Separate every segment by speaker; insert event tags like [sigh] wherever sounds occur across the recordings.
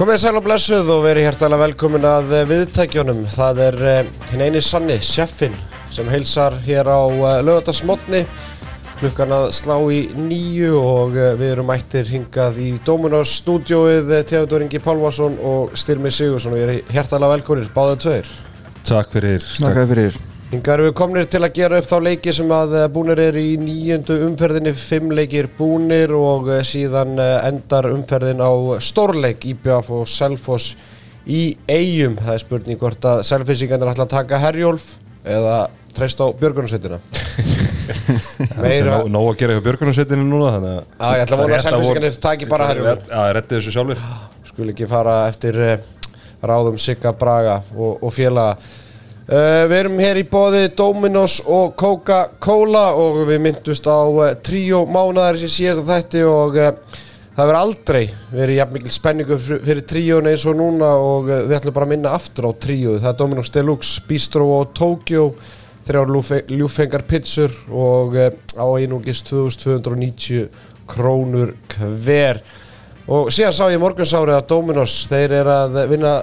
Speaker 1: Komið sæl og blessuð og verið hjertalega velkomin að eh, viðtækjunum. Það er eh, hinn eini sanni, Sjeffin, sem heilsar hér á lögatarsmotni klukkan að slá í nýju og eh, við erum mættir hingað í Dominos stúdióið Theodor Ingi Pálvarsson og Styrmi Sigursson og ég er hjertalega velkominir, báðið tveir.
Speaker 2: Takk fyrir.
Speaker 3: Takk fyrir.
Speaker 1: Hingar við komnir til að gera upp þá leiki sem að eh, búnir er í nýjöndu umferðinni, fimm leikir búnir og eh, síðan eh, endar umferðin á stórleik Íbjaf og Selfoss í eigum. Það er spurning hvort að Selfissingarnir ætla að taka Herjólf eða treyst á Björgunarsveitina. [laughs]
Speaker 2: Meira... Nó, að gera eitthvað Björgunarsveitinu núna, þannig að...
Speaker 1: Já, ég ætla að vona að Selfissingarnir taki bara Herjólf.
Speaker 2: Já, ég retti þessu sjálfur.
Speaker 1: Skul ekki fara eftir ráðum Sigga Braga og, og félaga. Uh, við erum hér í bóði Dominos og Coca-Cola og við myndust á uh, tríó mánadar sem síðast af þætti og uh, það verður aldrei verið jafn mikil spenningu fyrir tríón eins og núna og við ætlum bara að minna aftur á tríóð. Það er Dominos Deluxe, Bistro og Tokyo, þrjár ljúfengar pizzur og á einungis 2290 krónur hver. Og síðan sá ég morgunsárið að Dominos, þeir eru að vinna,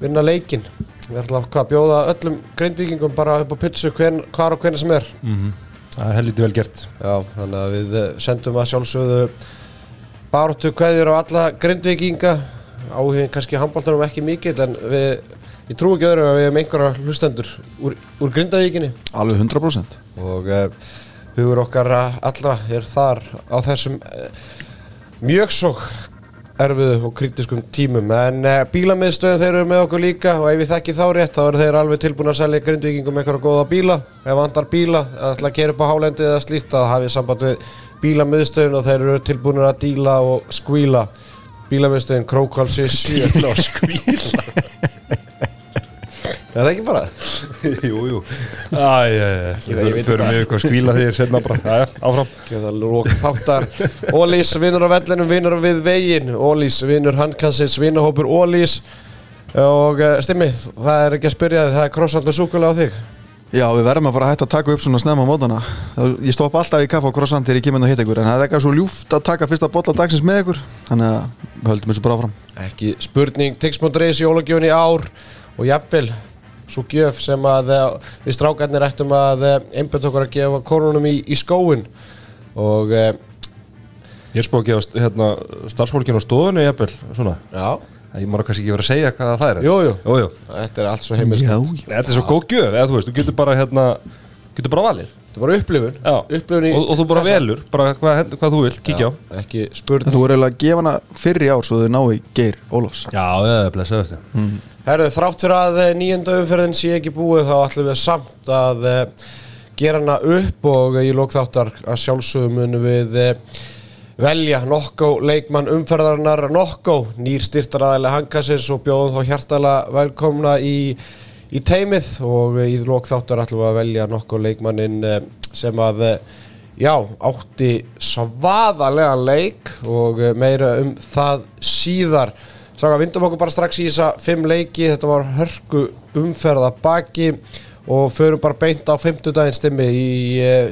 Speaker 1: vinna leikinn. Við ætlum að bjóða öllum grindvíkingum bara upp á hven, hvar og hvernig sem er.
Speaker 2: Mm -hmm. Það er helviti vel gert.
Speaker 1: Já, þannig að við eh, sendum að sjálfsögðu bártu kveðjur á alla grindvíkinga. Áhugin kannski handbóltarum ekki mikið, en við, ég trú ekki öðru að við hefum einhverja hlustendur úr, úr grindavíkinni.
Speaker 3: Alveg 100%.
Speaker 1: Og uh, hugur okkar allra er þar á þessum uh, mjög svo erfiðu og kritiskum tímum. En uh, bílamiðstöðum þeir eru með okkur líka og ef við þekki þá rétt þá eru þeir alveg tilbúin að selja grindvíkingum eitthvað góða bíla. Ef vandar bíla, ætla að kera upp á hálendið eða slíkt að hafið samband við bílamiðstöðun og þeir eru tilbúin að díla og skvíla. Bílamiðstöðun Krókálsi 7 og skvíla [laughs] Er það ekki bara? [laughs]
Speaker 2: jú, jú. Æj, við förum við eitthvað að skvíla því senna bara, aðja, áfram.
Speaker 1: Gjöða lók þáttar. Ólís, vinnur á vellinum, vinnur við veginn. Ólís, vinnur handkansins, vinnahópur Ólís. Og uh, Stimmi, það er ekki að spyrja þig, það er krossand og súkulega á þig.
Speaker 3: Já, við verðum að fara að hætta að taka upp svona snemma mótana. Ég stopp alltaf í kaffa og krossand til ég kemur inn og hitt ykkur, en það er eitthvað svo ljúft að taka fyrsta botla dagsins með ykkur, þannig að við höldum þessu bara áfram.
Speaker 1: Ekki spurning, Tix.is í ólagjöfni ár og jafnvel svo gjöf sem að eh, við strákarnir ættum að eh, einbjönd okkur að gefa konunum í, í skóin og e,
Speaker 2: Ég spók ekki á hérna, starfsfólkinu á stofunni jafnvel, svona.
Speaker 1: Já.
Speaker 2: Ég má kannski ekki verið að segja hvað það er.
Speaker 1: Jújú,
Speaker 2: jú. jú.
Speaker 1: þetta er allt svo heimilstætt
Speaker 2: Þetta er svo góð gjöf, eða þú veist, þú getur bara hérna, getur bara valið
Speaker 1: Þetta er bara upplifun, upplifun
Speaker 2: og, og þú bara velur, bara hvað, hvað þú vil, kíkja á.
Speaker 1: Ekki spurning.
Speaker 3: Þú voru eiginlega að gefa hana fyrir ár svo þau náðu Geir Ólafs.
Speaker 2: Já, það er blessað þetta mm.
Speaker 1: Herðu, þrátt fyrir að eh, nýjönda umferðin sé ekki búið þá ætlum við samt að uh, gera hana upp og ég lók þáttar að sjálfsögum munum við velja Nokkó leikmann umferðarinnar. Nokkó, nýr styrtaræðilega hangasins og bjóðum þá hjartala velkomna í, í teimið og í lók þáttar ætlum við að velja Nokkó leikmannin uh, sem að já, átti svaðalega leik og meira um það síðar. Saka, vindum okkur bara strax í þessa fimm leiki, þetta var hörku umferða baki og förum bara beint á femtudaginn stimmi í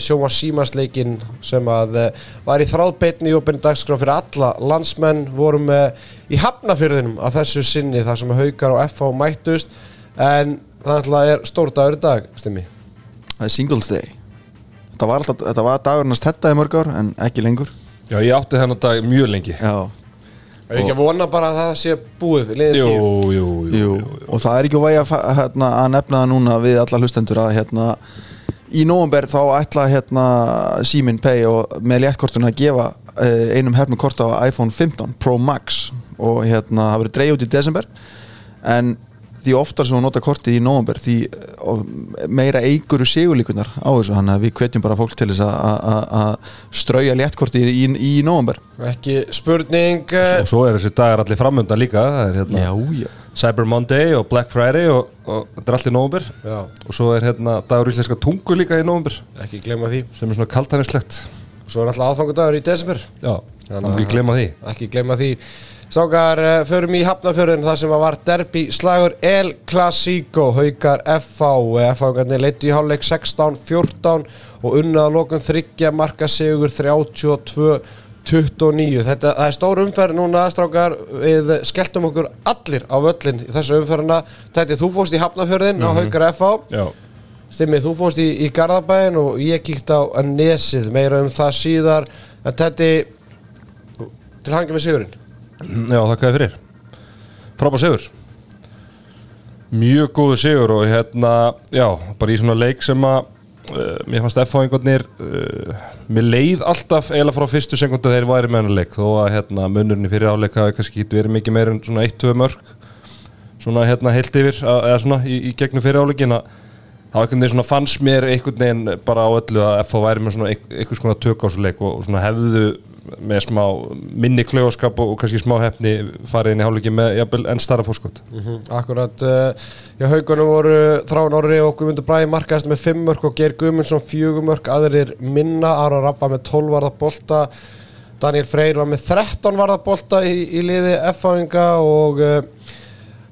Speaker 1: sjóma símansleikin sem að var í þráðbeitni í opinni dagskrá fyrir alla landsmenn, vorum í hafnafyrðinum að þessu sinni þar sem haukar og FH mættust en það er stór dagur í dag stimmi.
Speaker 3: Það er Singles Day. Þetta var, alltaf, þetta var dagurnast þetta í mörg ár en ekki lengur.
Speaker 2: Já, ég átti þennan dag mjög lengi.
Speaker 3: Já.
Speaker 1: Það er ekki að vona bara að það sé búið
Speaker 2: jú, jú, jú, jú,
Speaker 3: og það er ekki að væga hérna, að nefna það núna við alla hlustendur að hérna, í nógumber þá ætla hérna, Simin Pay og með léttkortun að gefa eh, einum hermur kort á iPhone 15 Pro Max og hérna það verið dreig út í desember en því oftar sem þú nota kortið í nógumber því meira eiguru segulíkunar á þessu, þannig að við hvetjum bara fólk til þess að strauja léttkortið í, í, nógumber
Speaker 1: ekki spurning
Speaker 2: og eh, svo er þessi dagar allir framönda líka það er hérna
Speaker 3: já, já.
Speaker 2: Cyber Monday og Black Friday og, og þetta er allir nógumber og svo er hérna dagur íslenska tungu líka í nógumber
Speaker 1: ekki glemma því.
Speaker 2: Sem er svona kaltanirslegt
Speaker 1: svo er alltaf aðfangudagur í desember.
Speaker 2: Já, þannig að ekki glemma því.
Speaker 1: ekki glemma því Sákar, eh, förum í Hafnafjörðin þar sem var derbi slagur El Clasico, haugar FH FH-garnir leiti í háluleik 16-14 og unnað lókun þryggja marka sigur 32 29 Þetta er stór umferð núna strákar. Við skelltum okkur allir á völlin í þessu umferðina. Þetta þú fórst í Hafnafjörðin á Haukar FH
Speaker 2: Já,
Speaker 1: Stimmið, þú fórst í, í Garðabæin og ég kíkt á Nesið meira um það síðar. Þetta til hangi með sigurinn
Speaker 2: já þakka þið fyrir. Frábær sigur. Mjög góðu sigur og hérna, já, bara í svona leik sem að uh, mér fannst F-fáingarnir uh, mér leið alltaf eiginlega frá fyrstu sekundu þegar væri með hennar leik þó að hérna, munurinn í fyrir áleika kannski ekki verið mikið meira en svona 1-2 mörg svona hérna heilt yfir að- eða svona í, í gegnum fyrir áleikin að það var einhvern veginn svona fannst mér einhvern veginn bara á öllu að FH væri með svona einhver- einhvers konar tök á þessu leik og svona hefðu með smá minni klögaskap og kannski smá hefni farið inn í hálfleikin með jafnvel enn starra fórskot.
Speaker 1: Mm -hmm, Akkurat, eh, já haugunum voru Þrán Orri og Guðmundur Bræði markaðist með 5 mörg og Ger Guðmundsson 4 mörg aðrir minna, Aron Rapp var með 12 varðabólta Daniel Freyr var með 13 varðabólta í, í liði F-fáinga og eh,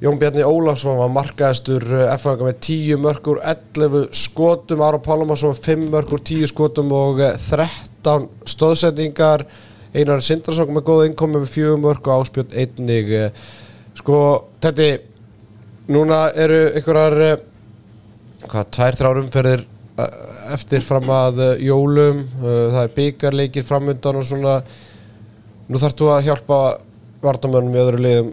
Speaker 1: Jón Bjarni Óláfsson var markaðistur eh, F-fanga með 10 mörgur 11 skotum, Ára Pálmarsson 5 mörgur 10 skotum og 13 15 stóðsendingar Einar Sindarsson með góða innkomi með fjögum vörku áspjöld einnig eh, sko, þetta núna eru einhverjar eh, hvað, tvær, þrjár umferðir eh, eftir fram að jólum. Það er byggarleikir framöndan og svona. Nú þarf þú að hjálpa vartamönnum í öðru liðum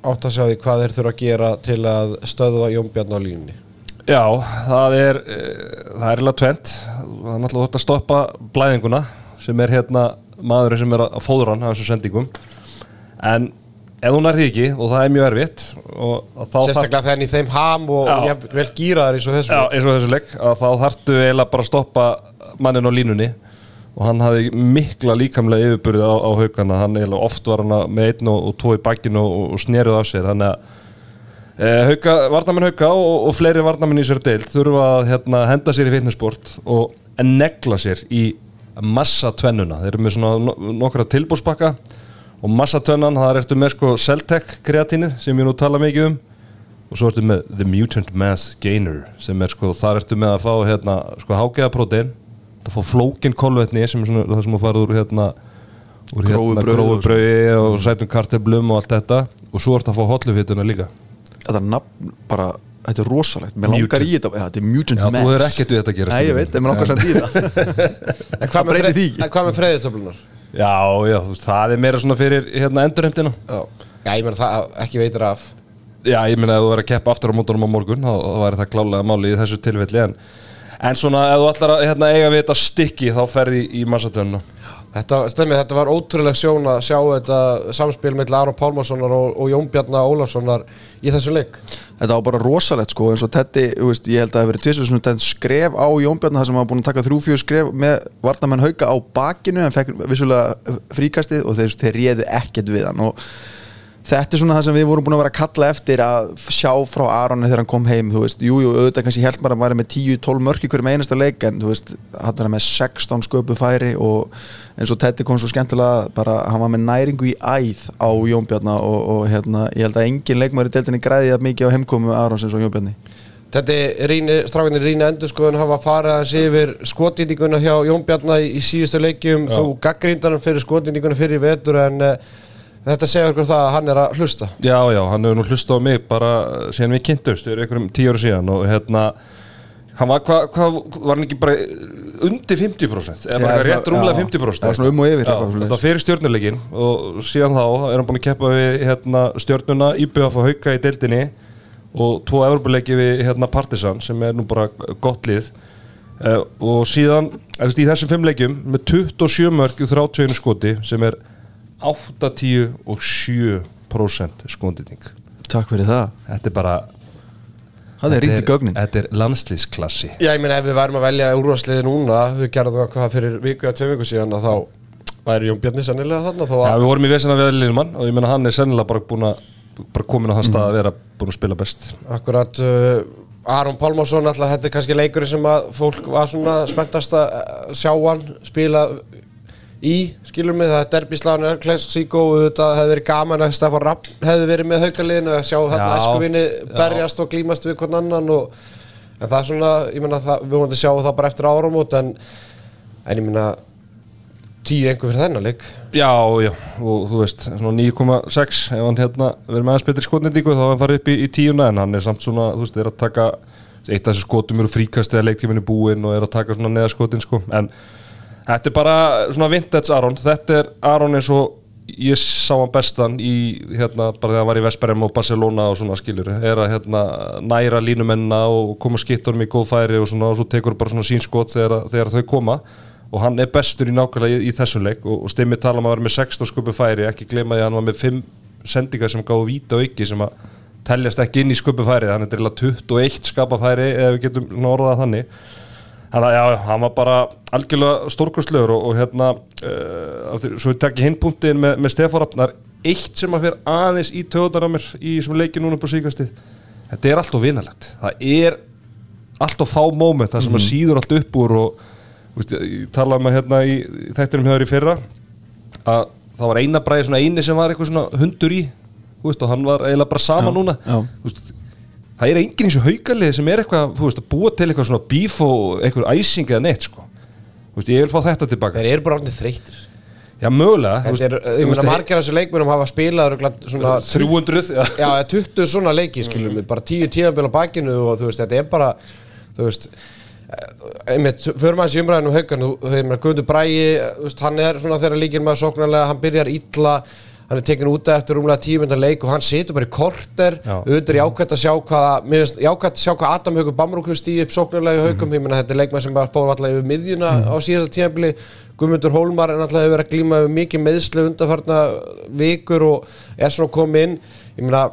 Speaker 1: átt að segja því hvað þeir þurfa að gera til að stöðva jónbjarn á línni
Speaker 2: Já, það er uh, það er eiginlega tvent það er náttúrulega hægt að stoppa blæðinguna sem er hérna maðurinn sem er að fóðra hann af þessum sendingum. En ef hún er því ekki og það er mjög erfitt
Speaker 1: sérstaklega í þeim ham og, og vel gýraðar eins og þessu.
Speaker 2: Já, eins og þessu að þá þarftu eiginlega bara að stoppa mannin á línunni. Og hann hafði mikla líkamlega yfirbyrði á, á haugana. Hann eiginlega oft var hann með einn og, og tvo í bakkinu og, og snerið af sér. Þannig að hauka, varnamenn hauka og, og fleiri varnamenn í sér deild þurfa að hérna, henda sér í fitnessport og negla sér í massa tvennuna þeir eru með svona no- nokkra tilbúrspakka og massa tvennan, það er eftir með sko Celtec kreatínið sem ég nú tala mikið um og svo ertu með The Mutant Mass Gainer sem er sko, þar ertu með að fá hérna, sko hágeða prótein það fá flókin kolvetni sem er svona það sem að fara úr hérna úr hérna
Speaker 3: grófubrauði og
Speaker 2: sætum karteblum og allt þetta og svo ertu að fá hotlufituna líka
Speaker 3: Þetta nafn bara, þetta er rosalegt. Mér langar í þetta, ja, þetta er Mutant Mass
Speaker 2: þú hefur ekkert við þetta að gera,
Speaker 3: Nei, ég veit, mér langar samt í þetta. [laughs]
Speaker 1: En hvað með, fre með freyðitöflunar?
Speaker 2: Já, já, það er meira svona fyrir hérna endurheimtina.
Speaker 1: Já. Já, ég meina það ekki veitur af.
Speaker 2: Já, ég meina ef þú verður að keppa aftur á mótunum á morgun þá, þá væri það klálega máli í þessu tilfelli en, en svona ef þú ætlar að hérna, eiga við þetta stykki þá ferði í massatönuna
Speaker 1: Þetta, stemmi, þetta var ótrúlega sjón að sjá þetta samspil með Aron Pálmarssonar og, og Jón Bjarnar Ólafssonar í þessu leik.
Speaker 3: Þetta var bara rosalegt sko eins og Teddy, veist, ég held að það hefur verið svona tenn skref á Jónbjörn þar sem hafa búin að taka þrjú-fjögur skref með varnamenn hauka á bakinu en fekk vissulega fríkastið og þeir, þeir réðu ekkert við hann. Og þetta er svona það sem við vorum búin að vera að kalla eftir að sjá frá Aronni þegar hann kom heim þú veist, jújú, jú, auðvitað kannski held maður að væri með 10-12 mörk í hverjum einasta leik en þú veist, hann er með 16 sköpu færi og eins og Teddy kom svo skemmtilega bara, hann var með næringu í æð á Jónbjörna og, og hérna, ég held að engin leikmaður í deltinni græði að mikið á heimkomu Arons eins og Jónbjörni
Speaker 1: Þetta rýni, strákunni rýni endurskoðun hafa farið hans yfir skotindíkuna hjá Jón Þetta segja okkur það að hann er að hlusta.
Speaker 2: Já, já, hann hefur nú hlustað á mig bara síðan við kynntumst, fyrir einhverjum tíu ára síðan og hérna hann var, hvað hva, var hann ekki bara undir 50% eða bara rétt rúmlega
Speaker 3: já,
Speaker 2: 50%
Speaker 3: það er svona um og yfir,
Speaker 2: var fyrir stjórnuleikin og síðan þá er hann búin að keppa við hérna, stjórnuna íbjöða að fá hauka í deildinni og tvo Evropuleiki við hérna, Partisan sem er nú bara gott lið. Uh, og síðan eftir, í þessum fimm leikjum með 27 mörg í 31 skoti sem er 80 og 7% skondinning
Speaker 3: Takk fyrir það,
Speaker 2: Þetta er bara
Speaker 3: það er í gögnin.
Speaker 2: Þetta er landslýsklassi
Speaker 1: Já, ég meina ef við værum að velja úrvarsliði núna við gerðum það hvað fyrir viku eða tvei viku síðan að þá væri Jón Bjarni sannilega þarna
Speaker 2: Já,
Speaker 1: að
Speaker 2: við vorum í vesena við Lilmann og ég meina hann er sennilega bara búin að bara komin á þann stað að vera búin að spila best.
Speaker 1: Akkurat uh, Aron Pálmarsson alltaf þetta er kannski leikurinn sem að fólk var svona spenntast að eh, sjá hann spila í, skilur mig, það er derbíslagun er klassíkó, þetta hefði verið gaman að Stefán Rapp hefði verið með haugaliðinu að sjá
Speaker 2: Já,
Speaker 1: eskuvinni
Speaker 2: já.
Speaker 1: berjast og glímast við hvern annan og en það er svona, ég meina það, við vonum að sjá það bara eftir áramót en, en ég meina tíu einhver fyrir þennan leik
Speaker 2: Já, já, og þú veist, svona 9,6 ef hann hérna verður með aðeins betri skotnendingu þá er hann farið upp í, í tíuna en hann er samt svona, þú veist, er að taka eitt af þessu skotum eru fríkast eða leiktíminu búinn og er að taka svona neðaskotin sko en þetta er bara svona vintage Aron. Þetta er Aron eins og ég sá hann bestan í hérna bara þegar hann var í Vesperem og Barcelona og svona skilur. Er að hérna næra línumenna og koma skittunum í góð færi og svona og svo tekur bara svona sínskot þegar, þegar þau koma. Og hann er bestur í nákvæmlega í, í þessum leik og, og stimmið tala um að vera með 16 skupu færi. Ekki glema því að hann var með 5 sendingar sem gáðu víta ekki sem að teljast ekki inn í skupu færi þannig að þetta er 21 skapa færi ef við getum orðað þannig Þannig að hann var bara algjörlega stórkostlegur og, og hérna uh, svo við tekjum hinpunktin með, með Stefán Rappnar eitt sem að fyrir aðeins í töðunar á mér í þessum leiki núna på síkastið þetta er allt of vinalegt. Það er allt of fá móment það sem að síður allt upp úr og veist, ég talaði með hérna í þættinum höfður í fyrra að það var eina bræði svona eini sem var eitthvað svona hundur í veist, og hann var eiginlega bara sama
Speaker 3: Já,
Speaker 2: núna.
Speaker 3: já.
Speaker 2: Veist, það er enginn eins og haukalið sem er eitthvað þú veist, að búa til eitthvað svona bíf og eitthvað æsing eða neitt sko. Þú veist, ég vil fá þetta tilbaka
Speaker 1: þeir eru bara orðin þreytir
Speaker 2: já mögulega
Speaker 1: Þetta er, ég meina margir af þessu leikmennum hafa spilað svona
Speaker 2: 300 já.
Speaker 1: já, eða 20 svona leiki skilum við, bara 10 tíðanbíl á bakinu og þú veist, þetta er bara þú veist eh, einmitt, fyrir maður þessi umræðinu um haugan þú veist, Guðmundur Bræi, hann er svona þegar líkir maður sóknarlega, hann byrjar illa hann er tekin út eftir rúmlega tíu myndar leik og hann situr bara í korter auðvitað er jákvæmt að sjá hvað jákvæmt að sjá hvað Adam Haugur Bamrúk stíði upp sóknarlega í haugum, ég meina þetta er leikmæð sem bara fór alltaf yfir miðjuna á síðasta tíðanbíli Guðmundur Hólmar er alltaf hefur verið að glíma við mikið meðslu undanfarna vikur og er svona komið inn. Ég meina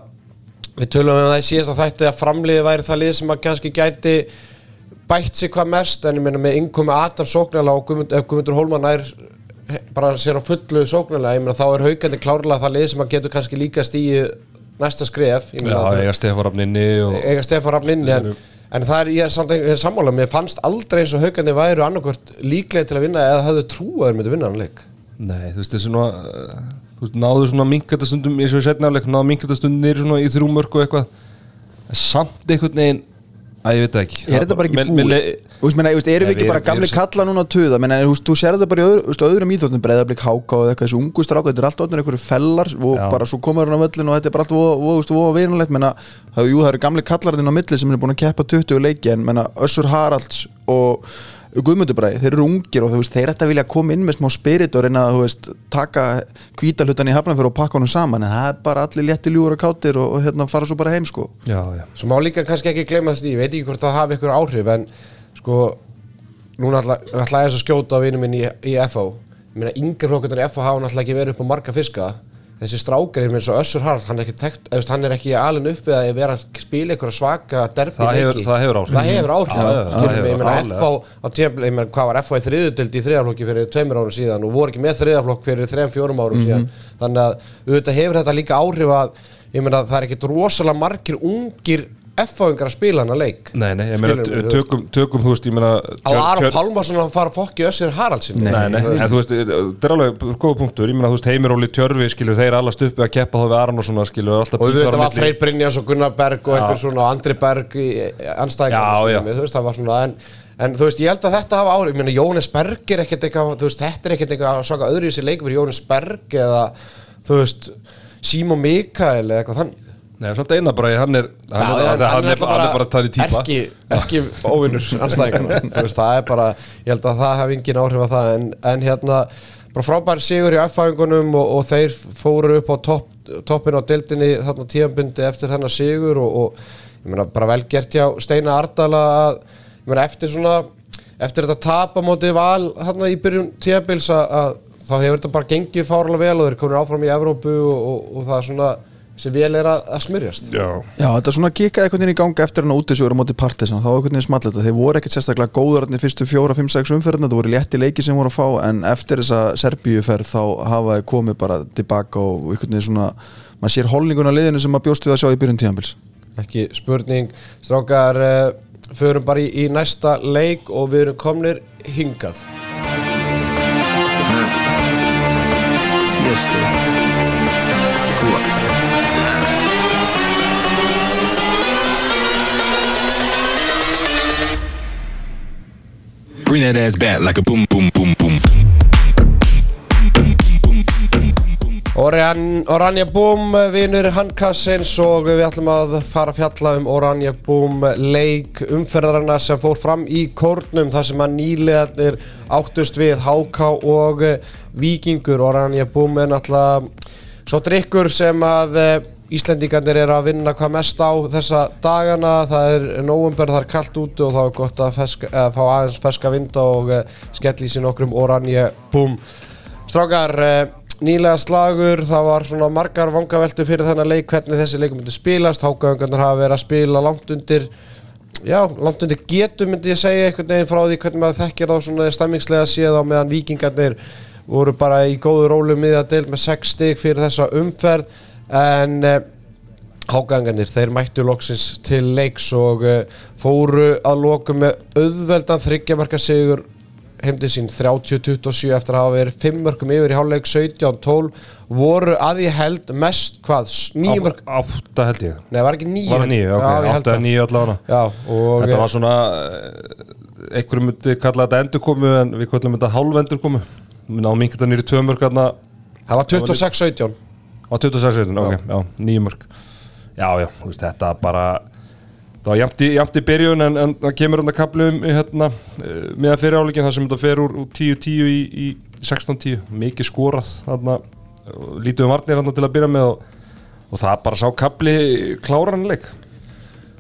Speaker 1: við tölum um það í síðasta þætti að framliði væri það lið sem að kannski gæti bætt sig hvað mest en ég meina með innkomi Adam sóknarlega og Guðmundur Hólmar nær bara sér á fullu sóknarlega ég meina þá er haugandi klárlega það lið sem að getur kannski líka stíið næsta skref það-
Speaker 2: eiga Stefán Rafninni og
Speaker 1: eiga Stefán Rafn inni en, en það er, ég er sammála mér fannst aldrei eins og haugandi væru annarkvört líklega til að vinna eða hafðu trú að þeir myndi vinna hann leik.
Speaker 2: Nei, þú veist, svona uh, þú náðu svona minkatastundum eins og ég setna áleik, náðu minkatastundum niður svona í þrjú mörg og eitthvað. Samt einhvern veginn að ég veit ekki
Speaker 3: Er þetta bara ekki
Speaker 2: Mér-
Speaker 3: búið? erum við ekki bara gamli kalla núna að tuða menna, þú, þú sér þetta bara í öðru, öðrum íþjóttum breyðablik háka og eitthvað þessu ungu stráka þetta er allt orðin einhverju fellar og
Speaker 2: Já.
Speaker 3: bara svo komur hann á völlin og þetta er bara allt voða verunlegt menna, það, eru gamli kallarinn á milli sem er búin að keppa 20 leiki en menna, Össur Haralds og Guðmundubræði, þeir eru ungir og þú veist, þeir ætti að vilja koma inn með smá spirit og reyna að taka hvítalhutan í hafnafjör og pakka honum saman en það er bara allir létti ljúur og kátir og, og hérna fara svo bara heim sko.
Speaker 2: Já, já.
Speaker 1: Svo má líka kannski ekki gleyma þess því, ég veit ekki hvort það hafi ykkur áhrif en sko, núna ætla, ætla ég að skjóta á vinnu minn í, í FH ég meina yngri flokkurnar í FH hafa náttúrulega ekki verið upp á marga fiska þessi strákar er eins og Össur Harald hann er ekki, þú veist, hann er ekki alin upp við að vera að spila ykkur svaka derbi
Speaker 2: Það það hefur áhrif.
Speaker 1: það hefur áhrif. Ég meina hvað var FH í þriðudild í þriðaflokki fyrir tveimur árum síðan og voru ekki með þriðaflokk fyrir þreim fjórum árum síðan. Þannig að auðvitað hefur þetta líka áhrif að ég meina það er ekkit rosalega margir ungir F-fáingar að spila hana leik.
Speaker 2: Nei, nei, ég meina,
Speaker 1: Skilurðu þú
Speaker 2: tökum, tökum, þú veist, ég meina
Speaker 1: á Aron Pálmarsson að fara að fokki Össur Haraldsin
Speaker 2: Nei, nei, en þú veist, þetta er alveg góða punktur, ég meina, þú veist, Heimir Óli Tjörfi, skilur, þeir allast uppi að keppa þá við Aron og svona, skilur, alltaf
Speaker 1: og
Speaker 2: bílar á
Speaker 1: þetta var. Freyr Brynjans og Gunnar Berg og einhver svona og Andri Berg í anstæðingar
Speaker 2: Já, já.
Speaker 1: þú veist, það var svona en, en þú veist, ég held að þetta hafa árið ég meina, Jónas Berg er ekkert eitthvað þú veist, þetta er ekkert eitthvað að svaka öðru í sér leik fyrir Jónas Berg eða þú veist, Símo Mikael eða eitthvað þannig
Speaker 2: Nei, samt eina bara, hann er, hann hann er, hann er, hann er bara talið típa.
Speaker 1: ekki, ekki óvinnur veist, það er bara, ég held að það hef engin áhrif að það en, en hérna bara frábær sigur í F-fæðingunum og, og þeir fóru upp á topp, toppin á deildinni þarna tíðanbundi eftir þennan sigur og, og ég meina bara vel gert hjá Steina Ardala að, ég meina eftir svona eftir þetta tap á móti val þarna í byrjun tíðanbils að, þá hefur þetta bara gengið fárlega vel og þeir komið áfram í Evrópu og, og, og það er svona sem vel er að, að smyrjast.
Speaker 2: Já.
Speaker 3: Já, þetta svona kikkaði einhvern veginn í gangi eftir hann á útisögur á móti partisan, þá var einhvern veginn small þetta. Þeir voru ekkert sérstaklega góður hann í fyrstu fjóra, fimm, sex umferðina, það voru létti leiki sem voru að fá en eftir þessa Serbíuferð þá hafa þeir komið bara tilbaka og einhvern veginn svona, maður sér holningun á liðinu sem maður bjóst við að sjá í byrjun tíðanbils
Speaker 1: ekki spurning. Strákar uh, förum bara í, í næsta leik og við erum komnir hingað
Speaker 4: Bring that ass back like a boom boom boom boom
Speaker 1: Oranje Búm, vinur Handkassins og við ætlum að fara að fjalla um Oranje Búm leik umferðarana sem fór fram í kórnum þar sem að nýlegarnir áttust við Háká og Víkingur. Oranje Búm er náttúrulega svo drikkur sem að eh, Íslendingarnir er að vinna hvað mest á þessa dagana, það er nóvumber, það er kallt úti og þá er gott að, feska, að fá aðeins ferska vinda og uh, skell í sér nokkrum Oranje. Boom Strákar, uh, nýlega slagur, það var svona margar vangaveltu fyrir þennan leik, hvernig þessi leikum myndi spilast, hákaðungarnir hafa verið að spila langt undir, já, langt undir getu myndi ég segja einhvern veginn frá því hvernig maður þekkir þá svona stemmingslega séð á meðan vikingarnir voru bara í góðu rólu miða deild með 6 stig fyrir þessa umferð en uh, hákaðungarnir, þeir mættu loksins til leiks og uh, fóru að loku með auðveldan þryggjamarka sigur. Heimdi sín 30-27 eftir að hafa verið 5 mörgum yfir í hálfleik 17-12 voru að ég held mest hvað, 9 mörg
Speaker 2: Átta held ég.
Speaker 1: Nei, var ekki 9
Speaker 2: Var það nýju, ok,
Speaker 1: Já, ég held
Speaker 2: átta
Speaker 1: það.
Speaker 2: eða nýju allavega.
Speaker 1: Já, og
Speaker 2: Þetta var svona eh, einhverjum myndi kalla þetta endurkomu en við kallum þetta hálf endurkomu náum mingi þetta nýri tvö mörg þarna.
Speaker 1: Það var 26-17
Speaker 2: á 26 sekundin, ok, já, nýju mörg Já, já, þú veist, þetta bara það var jafnt í, í byrjun en, en það kemur hann að kaplu um hérna, uh, meðan fyrir áleikin þar sem þetta fer úr, úr 10-10 í, í 16-10 mikið skorað þarna, lítið um varnir þarna til að byrja með og, og það bara sá kapli kláranleik.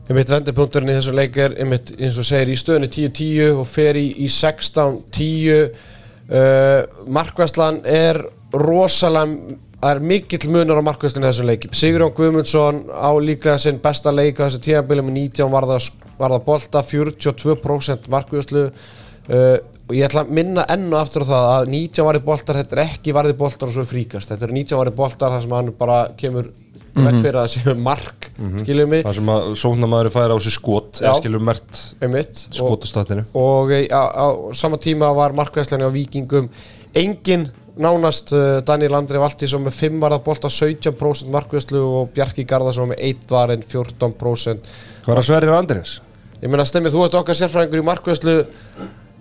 Speaker 1: Einmitt vendipunkturinn í þessu leik er einmitt eins og segir í stöðunni 10-10 og fer í, í 16-10 uh, Markvæslan er rosalega það er mikill munur á markvæslinu í þessu leiki Sigurjón Guðmundsson á líklega sinn besta leik á þessu tíðanbili með 19 varða, varða bolta 42% markvæslu uh, og ég ætla að minna enn og aftur á það að 19 varði boltar þetta er ekki varði boltar og svo fríkast. Þetta er 19 varði boltar þar sem hann bara kemur vekk fyrir að séu mark skiljum mig.
Speaker 2: Það sem að sóknarmæður færa á sig skot
Speaker 1: Já.
Speaker 2: skilur mert
Speaker 1: einmitt. og,
Speaker 2: skotastatinu
Speaker 1: og eh, á, á sama tíma var markvæslinni á Víkingum engin nánast uh, Daniel Andri Valtísson með 5 varða bolta 17% markvæslu og Bjarki Garðarsson með 1 varinn 14%
Speaker 2: Hvað er að Sverrir Andrés?
Speaker 1: ég meina stemmið þú ert okkar sérfræðingur í markvæslu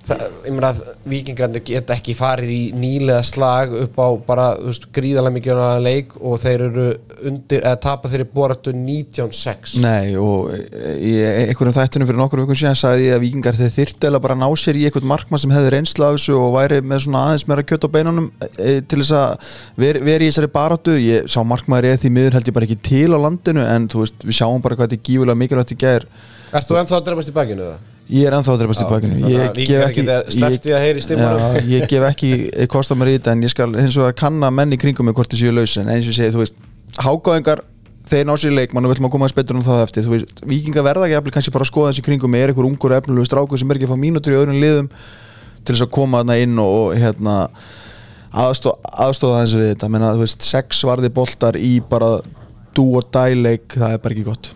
Speaker 1: Það, ég meina að vikingarnir geta ekki farið í nýlega slag upp á bara veist, gríðarlega mikið leik og þeir eru undir, eða tapa þeirri boratu 19-6
Speaker 3: Nei og í einhverjum þættunum fyrir nokkur vikum síðan sagði ég að vikingar þeir þyrfti eða bara ná sér í einhvern markmann sem hefði reynsla af þessu og væri með svona aðeins meira kjött á beinunum e, til þess að veri, veri í þessari baráttu. Ég sá markmaður eða því miður held ég bara ekki til á landinu en þú veist við sjáum bara hvað þetta er gífulega mikilvægt í gær.
Speaker 1: Ert þú ennþá að drefast í bakinu það?
Speaker 3: Ég er ennþá að bakinu.
Speaker 1: þannig
Speaker 3: ég
Speaker 1: að að.
Speaker 3: Já, ég gef ekki [laughs] kost á mér í þetta en ég skal eins og að kanna menn í kringum mig hvort þessi er laus en eins og ég segi þú veist hágáðingar þeir ná sér leikmann og við ætlum að koma aðeins betur um það eftir. Þú veist, vikinga verða ekki eftir kannski bara að skoða þessi kringum er einhver ungur efnilegu strákur sem er ekki að fá mínútur í öðrum liðum til þess að koma þarna inn og, og hérna aðstó, aðstóða þessu við þetta? Menna veist, sex varði boltar í bara dú og dæleik, það er bara ekki gott.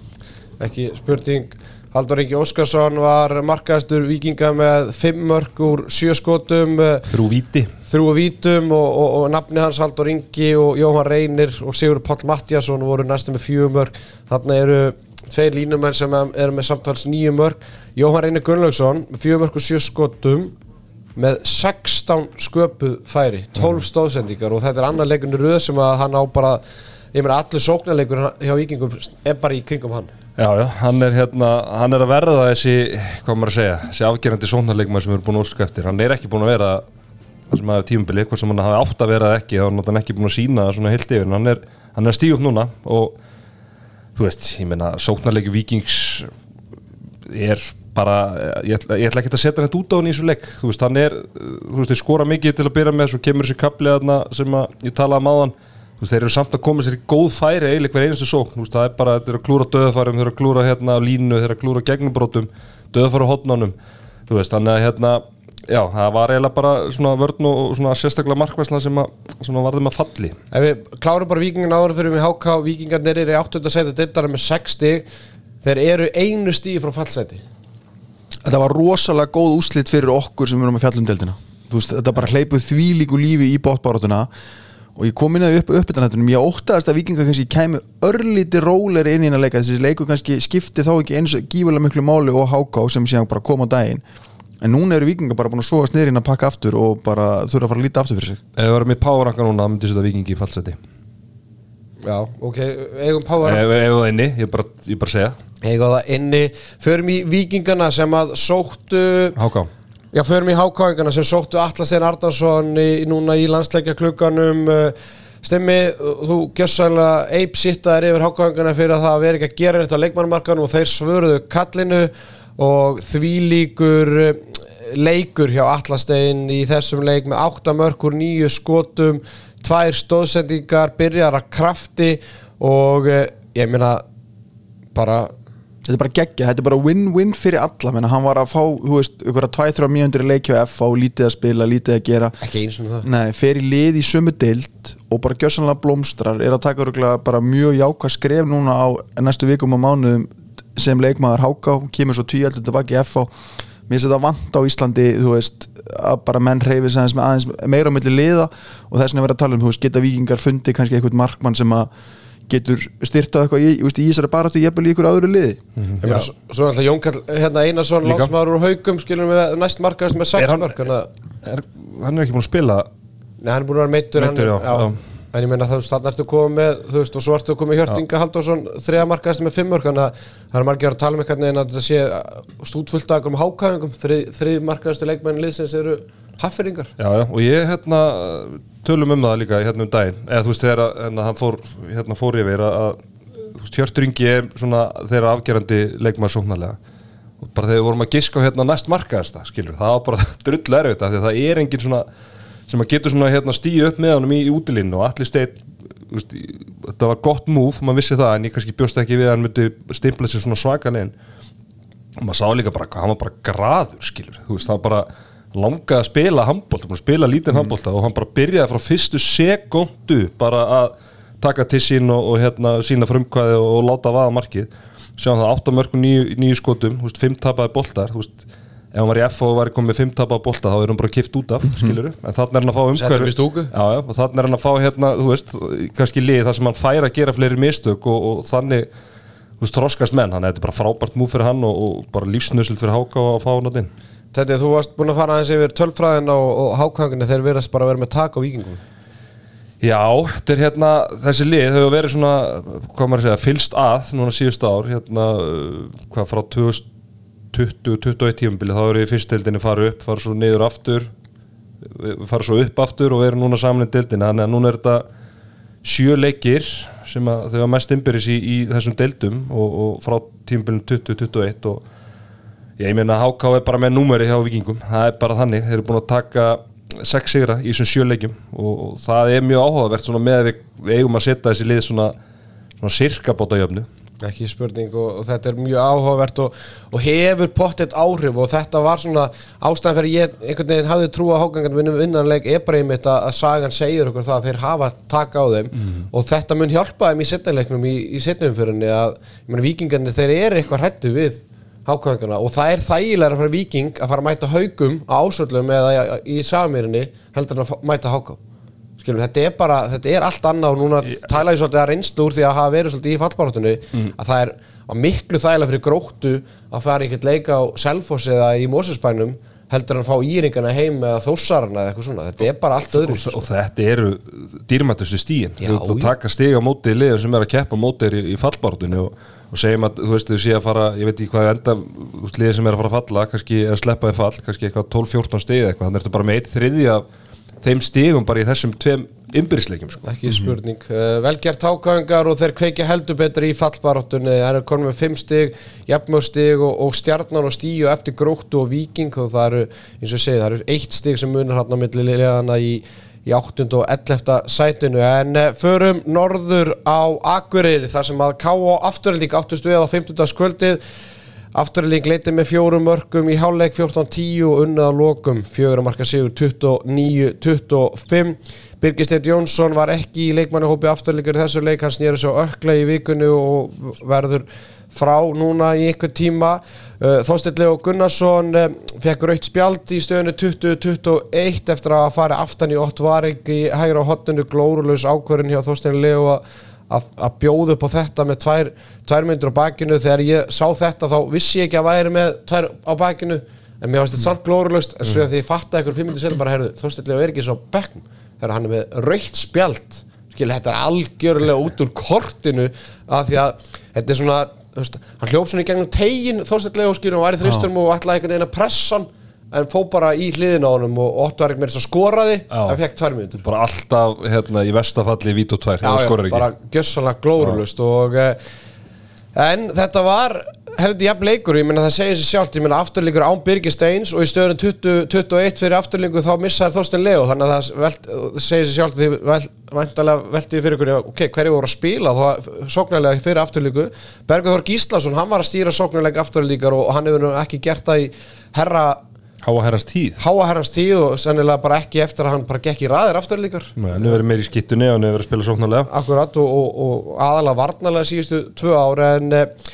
Speaker 1: Ekki spurning Haldur Ingi Óskarsson var markaðastur vikinga með 5 mörg úr 7 skotum eh,
Speaker 2: Þrjú víti.
Speaker 1: þrjú vítum og, og, og nafni hans Haldur Ingi og Jóhann Reynir og Sigur Páll Mattiasson voru næstum með 4 mörg þarna eru tveir línumenn sem eru með samtals 9 mörg Jóhann Reynir Gunnlaugsson með 4 mörg og 7 skotum með 16 sköpuð færi 12 stóðsendingar og þetta er annar leikunni röð sem að hann á bara ég meina allur sóknarleikur hjá vikingum er bara í kringum hann
Speaker 2: Já, já, hann er hérna, hann er að verða þessi, hvað maður að segja, þessi afgerandi sóknarleikmaður sem við erum búin að óska eftir. Hann er ekki búin að vera það sem hafa tímubili, hvort sem hann hafi átt að vera eða ekki, þá er hann ekki búin að sína það svona heilt yfir. En hann er, er stíga upp núna og þú veist, ég meina, sóknarleiku vikings er bara, ég ætla, ég ætla ekki að setja hann út á hann í þessu leik. Þú veist, hann er, þú veist, þeir skora mikið til að byrja með, svo kemur þessi kapli þarna sem að ég talaði um áðan Þú veist, þeir eru samt að koma sér í góð færi eiginlega hver einustu sókn, það er bara þeir eru að klúra döðafærum, þeir eru að klúra hérna á línu þeir eru að klúra gegnubrótum, þú veist, þannig að hérna já, það var eiginlega bara svona vörn og svona sérstaklega markvæsla sem að svona varðum að falli.
Speaker 1: Ef við klárum bara vikingin áður fyrir við HK Vikingarnir eru í 8. sæti deildara með 6 stig. Þeir eru einu stíði frá fallsæti.
Speaker 3: Þetta var rosalega góð úslit fyrir okkur sem erum að fjalla um deildina Og ég kom inn að upp uppbyttanættunum ég óttaðast að vikingar kannski kæmi örlíti róleri inn í að leika þessi leiku kannski skipti þá ekki eins og gífulega miklu máli og háká sem síðan bara kom á daginn. En núna eru vikingar bara búin að soga sniðurinn að pakka aftur og bara þurfa að fara að líta aftur fyrir sig.
Speaker 2: Ef við varum í powerranka núna, það myndi setja vikingi í fallseti.
Speaker 1: Já, ok, eigum Power
Speaker 2: ef ef það inni, ég bara, ég bara segja.
Speaker 1: Eigum það inni. Förum í vikingana sem að sóttu
Speaker 2: Háká
Speaker 1: Já, förum í hákáingana sem sóttu Atlastein Ardarsson í, núna í landsleikja klukkanum Stemmi, þú gjössalega eip sittaðir yfir hákáingana fyrir að það veri ekki að gera þetta á leikmannmarkanum og þeir svöruðu kallinu og því líkur leikur hjá Atlastein í þessum leik með 8 mörkur, 9 skotum tvær stóðsendingar, byrjar að krafti og eh, ég meina bara
Speaker 3: Þetta er bara geggja, þetta er bara win-win fyrir alla. Menna, hann var að fá, þú veist, ykkur að 2-3 mínútur í leikja á FH, lítið að spila, lítið að gera.
Speaker 1: Ekki eins og það.
Speaker 3: Nei, fer í lið í sömu dild og bara gjössanlega blómstrar er að taka örugglega bara mjög jákvæð skref núna á næstu vikum og mánuðum sem leikmaður háká, kemur svo tvíaldur tilbaki í FH mér finnst þetta vant á Íslandi þú veist, að bara menn reyfi aðeins, aðeins meira á milli liða og þess vegna verið að tala um, þú veist, geta vikingar fundi kannski eitthvað markmann sem að getur styrtað eitthvað í, í Ísari baráttu jafnvel í ykkur öðru liði.
Speaker 1: Ég meina, svo svo er alltaf Jón Karl hérna Einarsson,
Speaker 2: Líka.
Speaker 1: lánsmaður úr haugum skilur við næst markaðist með
Speaker 2: Er
Speaker 1: 6
Speaker 2: hann-
Speaker 1: mörk þannig að-
Speaker 2: er, Hann er ekki búin að spila?
Speaker 1: Nei, hann er búin að vera meittur
Speaker 2: Meiddur, já, já.
Speaker 1: En ég meina þú veist, þannig ertu komið með þú veist, og svo ertu komið Hjörtinga Halldórsson þriða markaðist með 5 mörk þannig að það er margir að tala um eitthvað en að þetta sé stútfullt einhverjum hákæðingum þrið, þrið markaðistu leikmennin liðsins eru hafferingar
Speaker 2: Já, já, og ég hérna tölum um það líka hérna um daginn. Eða þú veist þegar hérna, hann fór hérna fór yfir að, þú veist, Hjörtur Ingi er svona þeirra afgerandi leikmaður sóknarlega. Og bara þegar við vorum að giska hérna næst markaðasta skilur, það var bara [laughs] drull erfitt af því að það er engin svona sem að getur svona hérna stíu upp með honum í, í útilínu og allir stein þetta var gott move, maður vissi það en ég kannski bjóst ekki við að hann myndi stimpla sér svona svakalegin og maður sá líka bara hann var bara graður skilur, þú veist, það var bara langaði að spila handbólta, búin að spila lítinn handbólta og hann bara byrjaði frá fyrstu sekundu bara að taka til sín og, og hérna sína frumkvæði og, og láta vaða markið. Sjáum það 8 mörgum nýju, nýju skotum þú veist, 5 tapaði veist, ef hann var í F og var komið 5 tapaði bolta þá er hann bara kift út af, skilur en þannig er hann að fá umhverfi og þannig er hann að fá hérna, þú veist kannski lið þar sem hann fær að gera fleiri mistök og, og þannig þú veist, þroskast menn, þannig að þetta er bara frábært múf fyrir hann og, og bara lífsnöðsult fyrir Háka að fá hann að inn
Speaker 1: Þetta þú varst búin að fara aðeins yfir tölfræðin og, og hákæðingunni þeir verðast bara að vera með tak á vikingum
Speaker 2: Já, þetta er hérna, þessi lið hefur verið svona, hvað maður að segja, fylst að núna síðustu ár, hérna, uh, hvað frá 2020-21 tímabili, þá eru í fyrstildinni farið upp, farið svo niður aftur, farið svo upp aftur og verið núna saman í dildinni, þannig að núna er þetta sjö leikir sem að þau hafa mest innbyrðis í, í þessum deildum og, og frá tímabilinu 2021 og ég meina HK er bara með númeri hjá vikingum, það er bara þannig, þeir eru búin að taka sex sigra í þessum sjö leikjum og, og það er mjög áhugavert svona með að við, við eigum að setja þessi lið svona, svona sirka bóta jöfnu
Speaker 1: ekki spurning og, og þetta er mjög áhugavert og, og hefur pottet áhrif og þetta var svona ástæðan fyrir ég einhvern veginn hafði trú að hágangan vinnum vinnanleik er bara einmitt að, að sagan segir okkur það að þeir hafa taka á þeim. Og þetta mun hjálpa þeim í setnaleiknum í, í setnumfyrinni að vikingarnir þeir eru eitthvað hrættu við hákvæðinguna og það er þægilega fyrir viking að fara að mæta haugum á ásöldum eða í, samýrinni heldur en að mæta háká skilum, þetta er bara, þetta er allt annað og núna tala ég svolítið að reynslu úr því að hafa verið svolítið í fallbarátunni að það er miklu þægilega fyrir gróttu að fara í eitthvað leika á Selfoss eða í Mósusbænum heldur að fá íringana heim eða þósarana eða eitthvað svona, þetta er bara allt öðru
Speaker 2: og, og þetta eru dýrmættustu stíin
Speaker 1: Já,
Speaker 2: þú, þú
Speaker 1: já.
Speaker 2: taka stig á móti liðin sem er að keppa á móti þér í, í fallbártunni og, og segjum að þú veist þau sé að fara ég veit ekki hvað enda þú liðin sem er að fara að falla kannski að sleppa í fall, kannski eitthvað 12-14 stig eða eitthvað, þannig ertu bara með eitt þriði af þeim stigum bara í þessum tveim ymbyrðisleikjum sko.
Speaker 1: ekki spurning uh, velgjart hákvæðingar og þeir kveikja heldur betur í fallbaróttunni það eru konum með 5 stig, jafnmjög stig og, og stjarnan og stíu eftir gróttu og viking og það eru, eins og ég segi, það eru eitt stig sem munar hann á milli liðana í, í 8. og 11. sætinu en uh, förum norður á Akureyri þar sem að K.O. afturhaldík áttu stuðið á 15. skvöldið Afturlík leiti með fjórum mörgum í hálfleik 14-10 og unnið á lokum. Fjögur marka sigur 29-25 Birgisteit Jónsson var ekki í leikmannahópi afturlíkur þessu leik, hann snýri svo ökla í vikunni og verður frá núna í einhver tíma. Uh, Þóstilli og Gunnarsson uh, fekk raukt spjald í stöðinu 2021 eftir að fara aftan í 8 varing í hægra hotninu glórulegs ákvörðin hjá Þóstilli Leo að að, að bjóða upp á þetta með tvær, tvær myndir á bakinu. Þegar ég sá þetta þá vissi ég ekki að væri með tvær á bakinu en mér fannst þetta samt glórulust en svo því ég fattaði ykkur fimm myndir setja bara heyrðu þóstillega er ekki svo bekknum þegar hann er með raukt spjald. Skil, þetta er algjörlega út úr kortinu af því að þetta er svona veist, hann hljóp svona í gegnum tegin þorstætlega og skil og var í þristum og ætlaði einhvern veginn að pressa hann en fó bara í hliðin á honum og Otto var ekki meira svo skoraði.
Speaker 2: Já.
Speaker 1: en fekk tvær mínútur.
Speaker 2: Bara alltaf hérna, í vestafalli vít og tvær,
Speaker 1: bara gjössalega glórulust eh, en þetta var heldur jafn leikur, ég meina það segir sér sjálft. Ég meina afturleikur án Birgir Steins og í stöðun 20, 21 fyrir afturleiku þá missaði Þorstein Leo þannig að það velt, segir sér sjálft því vel, væntalega veltið fyrir ykkur. Ok, hverju voru að spila? Þá sóknarlega fyrir afturleiku Bergur Þór Gíslason, hann var að stýra sóknarlega afturleikar og hann hefur ekki gert það í herra
Speaker 2: háa herrans tíð
Speaker 1: háa herrans tíð og sennilega bara ekki eftir að hann bara gekk í raðir afturleikar
Speaker 2: Nei, hann hefur verið meir í skittunni og hefur verið að spila sóknarlega.
Speaker 1: Akkurat og, og, og aðalega varnalega síðustu tvö ára en eh,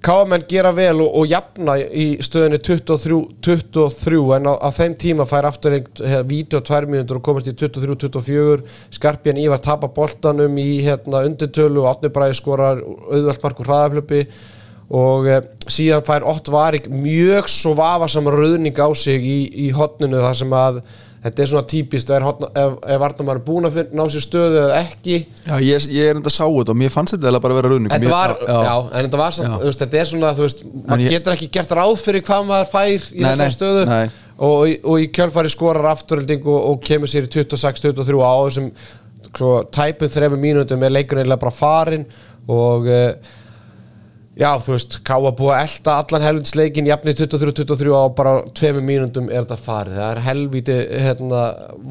Speaker 1: KMN gera vel og, og jafna í stöðunni 23, 23 en á, á þeim tíma fær afturrengt eh, vídeo tvær mínútur og komast í 23-24 Skarpjan Ívar tapa boltanum í hérna, undirtölu og Átni Bræði skorar auðvelt markur hraðaflöpi og eh, síðan fær Ott Varik mjög svo vafasam rauðning á sig í, í hotninu þar sem að þetta er svona típist er hotna, ef, ef Vardamar er búin að finn- ná sér stöðu eða ekki
Speaker 3: Já, ég, ég er enda að sá þetta og mér fannst þetta bara að vera raunning
Speaker 1: Þetta var, já, en þetta var samt,
Speaker 3: Já.
Speaker 1: veist, þetta er svona, þú veist, maður
Speaker 3: ég-
Speaker 1: getur ekki gert ráð fyrir hvað maður fær í þessar stöðu
Speaker 3: nei.
Speaker 1: og, og í kjölfari skorar afturölding og, og kemur sér í 26-23 á þessum tæpum þremur mínútum er leikurinn bara farin og uh, já, þú veist, Káa búið að elda allan helvinsleikin, jafnið 23-23 á bara tveimur mínútum er þetta farið. Það er helviti hérna,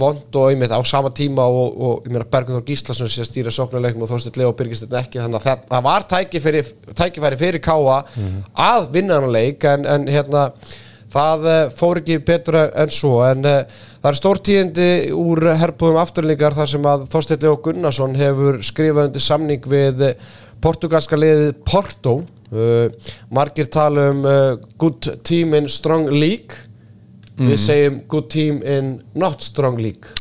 Speaker 1: vond og einmitt á sama tíma og, og ég meina Bergur Þór Gíslason að stýra sóknarleikum og Þorsteinn Leo Birgist þetta ekki þannig að það, það var tækifæri, tækifæri fyrir Káa að vinna hann leik en, en hérna það uh, fór ekki betur en, en svo. En uh, það er stórtíðindi úr herbúðum afturlingar þar sem að Þorsteinn Leo Gunnarsson hefur skrifað undir samning við portugalska liðið Porto uh, margir tala um uh, good team in strong league. Við segjum good team in not strong league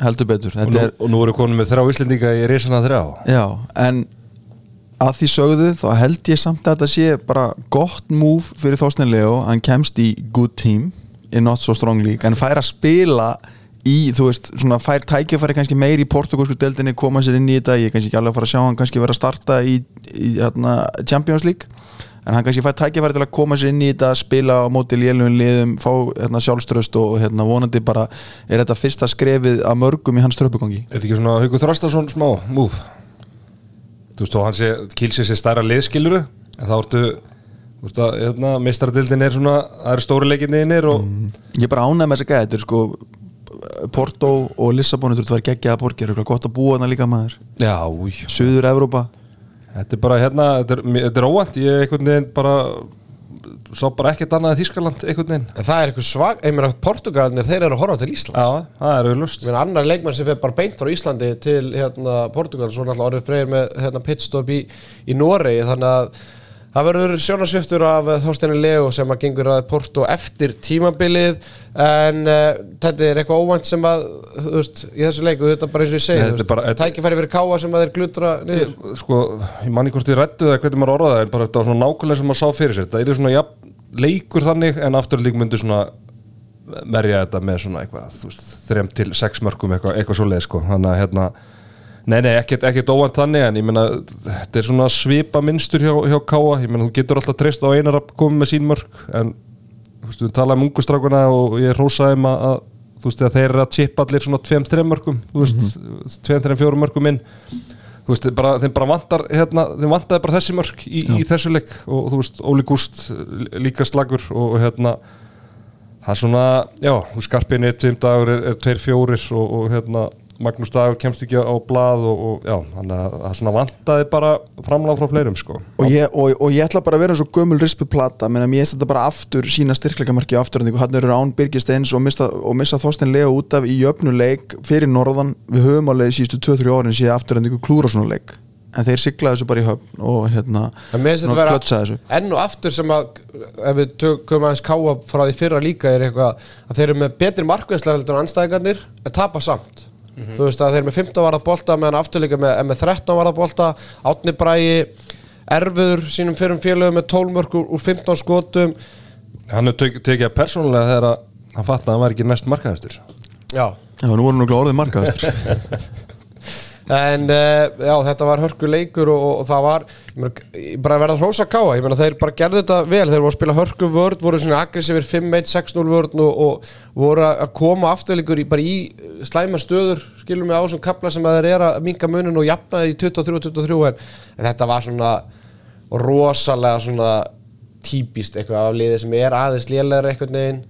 Speaker 3: heldur betur.
Speaker 2: Og
Speaker 3: Þetta
Speaker 2: nú,
Speaker 3: er,
Speaker 2: og nú eru konum með þrjá Íslendinga í reysana þrjá.
Speaker 3: Já, en að því sögðu þá held ég samt að þetta sé bara gott move fyrir Þorstein Leo hann kemst í good team in not so strong league en fær að spila í, þú veist, svona fær tækifæri kannski meir í portugalsku deildinni koma sér inn í þetta, ég er kannski ekki alveg að fara að sjá hann kannski vera að starta í, í hérna, Champions League en hann kannski fær tækifæri til að koma sér inn í þetta spila á móti lélugum liðum fá hérna, sjálfströst og hérna, vonandi bara er þetta fyrsta skrefið að mörgum í hans tröpugangi
Speaker 2: Er þetta ekki svona Haukur Þrastason smá múf? Þú veist þó hann sé, kilsi sér stærra liðskiluru en þá ertu, þú veist að hérna, mistradildin er svona, það eru stóri leikinni innir og
Speaker 3: Ég er bara ánægð með þess að gæða, þetta er sko Porto og Lissabon þetta var geggjaða borgir, það er gott að búa þarna líka maður?
Speaker 2: Já, új,
Speaker 3: Suður Evrópa.
Speaker 2: Þetta er bara hérna, þetta er, þetta er óvænt, ég einhvern veginn bara sá bara ekkert annað í Þískaland einhvern veginn.
Speaker 1: En það er eitthvað svag, ég meina Portugalarnir þeir eru að horfa til Íslands.
Speaker 2: Já, það er
Speaker 1: Ég meina annar leikmann sem fer bara beint frá Íslandi til hérna, Portugal, svo náttúrulega orðið freyr með hérna, pitstop í, í Noregi þannig að það verður sjónarsviftur af uh, Þorsteini Leo sem að gengur að Porto eftir tímabilið. En uh, þetta er eitthvað óvænt sem að þú veist, í þessu leiku, þetta er bara eins og ég segi
Speaker 2: Nei, er
Speaker 1: veist,
Speaker 2: bara- þetta-
Speaker 1: tækifæri fyrir káa sem að þeir glutra niður.
Speaker 2: Sko, ég manni hvort ég rættu það hvernig maður orðaði það, en bara þetta var svona nákvæmlega sem maður sá fyrir sér. Það er svona jafn, leikur þannig en aftur lík myndi svona merja þetta með svona eitthvað þú veist, þrem til sex mörgum eitthvað, eitthvað svo leið sko, þannig að hérna nei, nei, ekkert, ekkert óvænt þannig en ég meina, þetta er svona svipa minnstur hjá, hjá Káa, ég meina, þú getur alltaf treyst á einar að koma með sín mörg en þú veist, við talaðum um ungustrákuna og ég rósaði um að, að þú veist, að þeir eru að chippa allir svona tveim, þreim mörgum þú veist, tveim, þreim, fjórum mörgum inn þú veist, bara, þeim bara vantar hérna, þeim vantaði bara þessi mörg í, í þessu leik og þú veist, Óli Gúst líka slagur og, og hérna það er svona, já, skarpinni tveim dagur er, er tveir fjórir og, og hérna, Magnús dagur kemst ekki á blað og, og já, þannig að það svona vantaði bara framláð frá fleirum sko.
Speaker 3: Og ég, og, og ég ætla bara að vera eins og gömul rispu plata menn að mér finnst þetta bara aftur sína styrkleikamarki á afturhendingu, hann eru án Birgir Steins og missa, og missa Þorstein Leo út af í jöfnuleik fyrir norðan. Við höfum alveg síðustu 2-3 árin síðan afturhendingu klúra svona leik. En þeir siglaði þessu bara í höfn og hérna
Speaker 1: En mér finnst þetta
Speaker 3: svona
Speaker 1: vera
Speaker 3: klötsa þessu.
Speaker 1: enn og aftur sem að ef við tökum aðeins káa frá því fyrra líka er eitthvað að þeir eru með betri markvæðslega heldur en anstæðingarnir en tapa samt þú veist að þeir eru með 15 varða bolta meðan afturleika með, er með 13 varða bolta Átni Bræi erfiður sínum fyrrum félögum með 12 mörg úr úr 15 skotum.
Speaker 2: Hann tek, tekið að persónulega þegar að hann fatt að hann var ekki næst markaðistur
Speaker 1: já,
Speaker 3: Já, nú voru nú orðið markaðastur [laughs]
Speaker 1: En uh, já, þetta var hörku leikur og, og það var ég bara verða að hrósa káa, ég meina þeir bara gerðu þetta vel, þeir voru að spila hörku vörd, voru svona aggressífir 5-1, 6-0 vörd og, og voru að koma afturleikur í, bara í slæma stöður, skilum við á þessum kapla sem að þeir eru að minka munin og jafna í 23-23 en, en þetta var svona rosalega svona típist eitthvað af liði sem er aðeins lélegra eitthvað neginn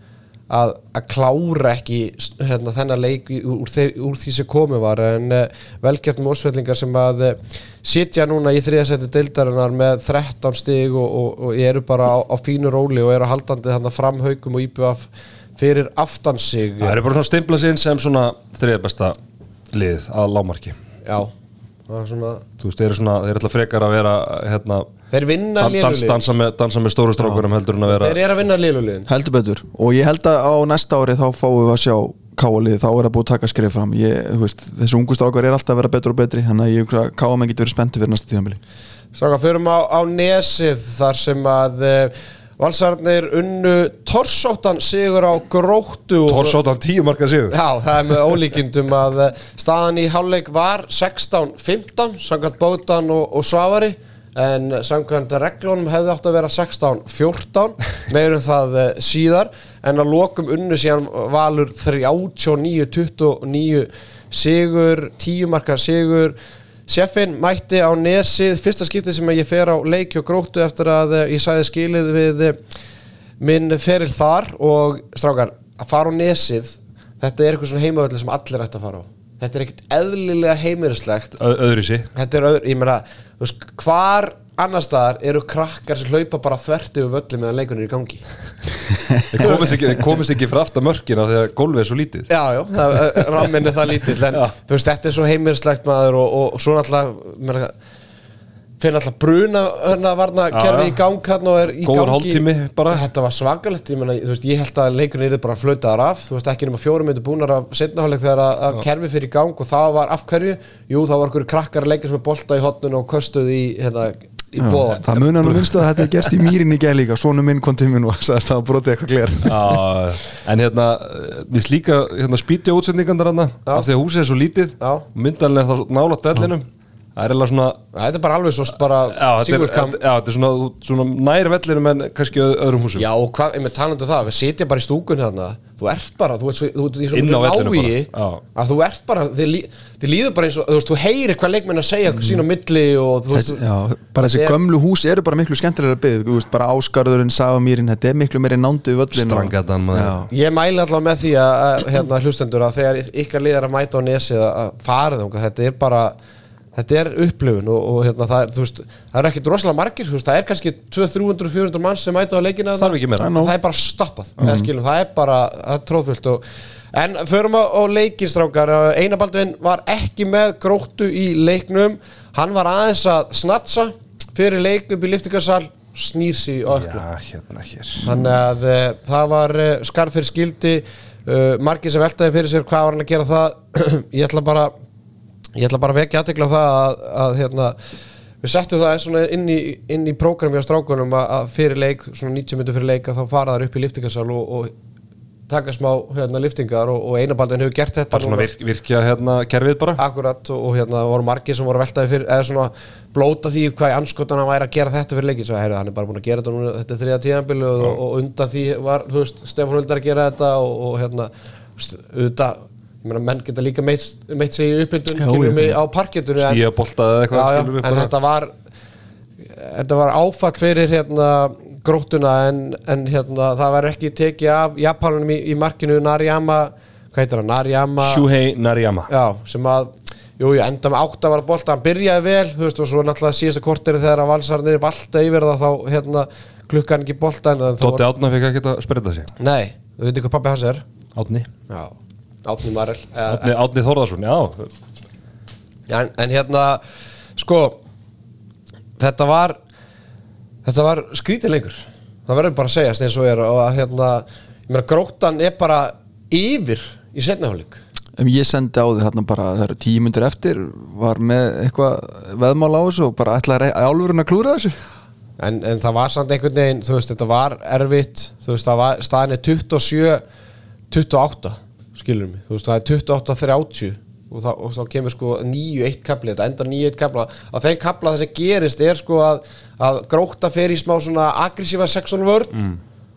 Speaker 1: að, að klára ekki hérna, þennan leik úr, þe úr því sem komið var en uh, velgert mósvellingar sem að uh, sitja núna í þriðasætti deildarinnar með 13 stig og, og, og eru bara á, á fínu róli og eru haldandi þannig fram haugum og íbjöf fyrir aftan sig.
Speaker 2: Það eru bara svona stimpla sín sem svona þriða besta lið að lámarki
Speaker 1: já, það er svona
Speaker 2: Þú veist, þeir eru svona, þeir ætla frekar að vera hérna,
Speaker 1: þeir vinna
Speaker 2: dan, dans,
Speaker 1: liðuliðin
Speaker 2: dansa, með, dansa með stóru strákunum heldur en að vera
Speaker 1: þeir eru að vinna liðuliðin
Speaker 3: heldur betur. Og ég held að á næsta ári þá fáum við að sjá káalið, þá er það búið að taka skrif fram. Ég, þú veist, þessi ungu strákar er alltaf að vera betur og betri þannig að ég káamenn getur verið spenntu fyrir næsta tíðanbili
Speaker 1: Stráka, förum á, á nesið þar sem að uh, valsarnir unnu torsóttan sigur á gróttu og-
Speaker 2: Torsóttan tíu marka sigur.
Speaker 1: Já, það er með ólíkindum að eh, staðan í hálfleik var 16-15 samkvæmt Bótan og, og Svavari en samkvæmt reglunum hefði átt að vera 16-14 meirum það eh, síðar. En að lokum unnu síðan valur 39-29 sigur, 10 marka sigur. Sjeffin mætti á nesið. Fyrsta skiptið sem ég fer á leiki og gróttu eftir að eh, ég sæði skilið við eh, minn feril þar. Og strákar, að fara á nesið þetta er eitthvað svona heimavöldi sem allir ætti að fara á. Þetta er ekkert eðlilega heimirislegt
Speaker 2: Öðru sí
Speaker 1: þetta er öðru, ég meina þú veist, hvar annar staðar eru krakkar sem hlaupa bara þverti yfir völli meðan leikunir er í gangi?
Speaker 2: Þeir komist ekki, þeir komist ekki fyrir aftan mörkina þegar gólfið er svo lítið.
Speaker 1: Já, já, það, rammin er það lítill en þú veist, þetta er svo heimirislegt maður og, og, og svo náttúrulega fyrir náttúrulega bruna hérna varna kerfi í gang hérna og er í
Speaker 2: Góður
Speaker 1: gangi.
Speaker 2: hálftími bara.
Speaker 1: þetta var svakalegt, ég, meina, þú veist, ég held að leikurinn er bara flautaðar af, þú veist ekki nema fjórum myndir búnar af setnaháleik þegar að, að kerfi fyrir í gang og það var af hverju, jú það var okkur krakkar að leika sem er bolta í hotnun og köstuð í hérna, í bóða
Speaker 3: það munar nú minnstu að þetta er gerst í mýrinni í gæð líka. Svona minn kom til nú að [laughs] sagðist það brotið eitthvað gler.
Speaker 2: Já, en hérna við slíka hérna, spýti útsendingandar hérna af því að húsið er svo lítið. Er þá nála dellinum það er svona
Speaker 1: þetta er bara alveg svo bara
Speaker 2: já, þetta er,
Speaker 1: singulkam
Speaker 2: já, þetta er svona, svona nær vellinum en kannski öð- öðrum húsum.
Speaker 1: Já, og hvað, með talandi um það, við sitja bara í stúkunni þarna. Þú ert bara, þú ert, svo, þú ert í svo
Speaker 2: Inn á
Speaker 1: miklu
Speaker 2: vellinum
Speaker 1: návíi
Speaker 2: bara, já.
Speaker 1: Að þú ert bara, þið, lí, þið líður bara eins og Þú veist, þú heyrir hvað leikmenn að segja sín á milli Og þú veist,
Speaker 3: já, bara þessi gömlu hús eru bara miklu skemmtilega byggð þú veist, bara áskarðurinn, Savamýrin, þetta er miklu meiri nándu í völlin og-
Speaker 2: Strangatan, maður.
Speaker 1: Ég mæli allavega með því að, að hérna, hlustendur að að að- að þetta er upplifun og, og hérna, það, er, veist, það er ekkit rosalega margir veist, það er kannski 200-300-400 manns sem mæta á leikina
Speaker 2: ekki meira.
Speaker 1: það er bara stoppað mm. skilum, það er bara það tróðfullt og, en förum á, á leikinstrákar Einabaldvin var ekki með gróttu í leiknum. Hann var aðeins að snatsa fyrir leik upp í liftingarsal snýr sig á ökla
Speaker 2: já, hérna hér.
Speaker 1: Þannig að uh, það var uh, skarf fyrir skildi. Uh, margir sem veltaði fyrir sér hvað var hann að gera það. [clears throat] Ég ætla bara ég ætla bara að vekja aðtekla á það að, að hérna, við settum það inn í, inn í prógrami á strákunum að, að fyrir leik, svona 90 minnur fyrir leik að þá fara þær upp í liftingarsal og, og taka smá hérna, liftingar og, og einabaldin hefur gert þetta
Speaker 2: bara svona virk, virkja hérna kerfið bara.
Speaker 1: Akkurat og, og hérna voru margir sem voru veltaði fyrir eða svona blóta því hvað í anskotana væri að gera þetta fyrir leikið svo heyrðu, hann er bara búin að gera þetta núna þetta er þriða tíðanbili og, undan því var þú veist, Stefán Huldar að gera þetta og, og hérna, auðvitað meina, menn geta líka meitt, meitt sig í mig á parketunni en- þetta var þetta var áfak fyrir hérna gróttuna en, en hérna það var ekki tekið af Japanunum í, í markinu. Nariyama, hvað heitir hann, Nariyama
Speaker 2: Shuhei Nariyama.
Speaker 1: Já, sem að Jú, jú, enda með átt að vara bolta, hann byrjaði vel þú veist, og svo náttúrulega síðasta korteri þegar að valsarnir valda yfir það þá hérna klukkan ekki en það
Speaker 2: Tóti Átna fikk ekki að spreita sig.
Speaker 1: Nei, þú veitir hvað pappi hans er.
Speaker 2: Átni
Speaker 1: Já, Átni Marel uh,
Speaker 2: Átni, Átni Þórðarsson, já.
Speaker 1: En, en hérna, sko þetta var þetta var skrítinleikur það verður bara að segjast eins og er og að hérna, ég meina gróttan er bara yfir í setnaflik
Speaker 3: En ég sendi á því þarna bara það eru tíu myndur eftir var með eitthvað veðmál á þessu og bara ætlaði að álfurinn að klúra þessu.
Speaker 1: En, en það var samt einhvern veginn þú veist, þetta var erfitt þú veist, það var, staðin er 27 28, skilur mig. Þú veist, það er 28 30 og, og þá kemur sko 9-1 kapli þetta endar 9-1 kapla á þeim kapla það sem gerist er sko að, að gróta fer í smá svona aggressífa sexual vörn
Speaker 2: Mm.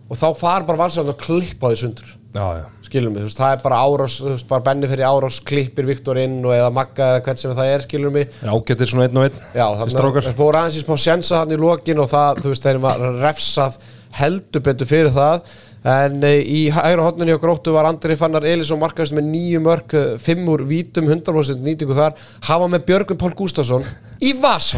Speaker 1: og þá far bara valsarðan að klippa því sundur.
Speaker 2: Já, já.
Speaker 1: Skilum við, þú veist, það er bara árás þú veist, bara benni fyrir árás, klippir Viktor inn og eða Magga eða hvern sem það er, skilum við
Speaker 2: Ágættir svona einn og einn
Speaker 1: Já, þannig að það fór aðeins í smá sjensa hann í lokin og það, þú veist, þeir heldur betur fyrir það en e, í hægra hotninni á gróttu var Andri Fannar Elísson markaðist með nýju mörk eh, fimm úr vítum, 100% nýtingu þar. Hafa með Björgun Pál Gústafsson í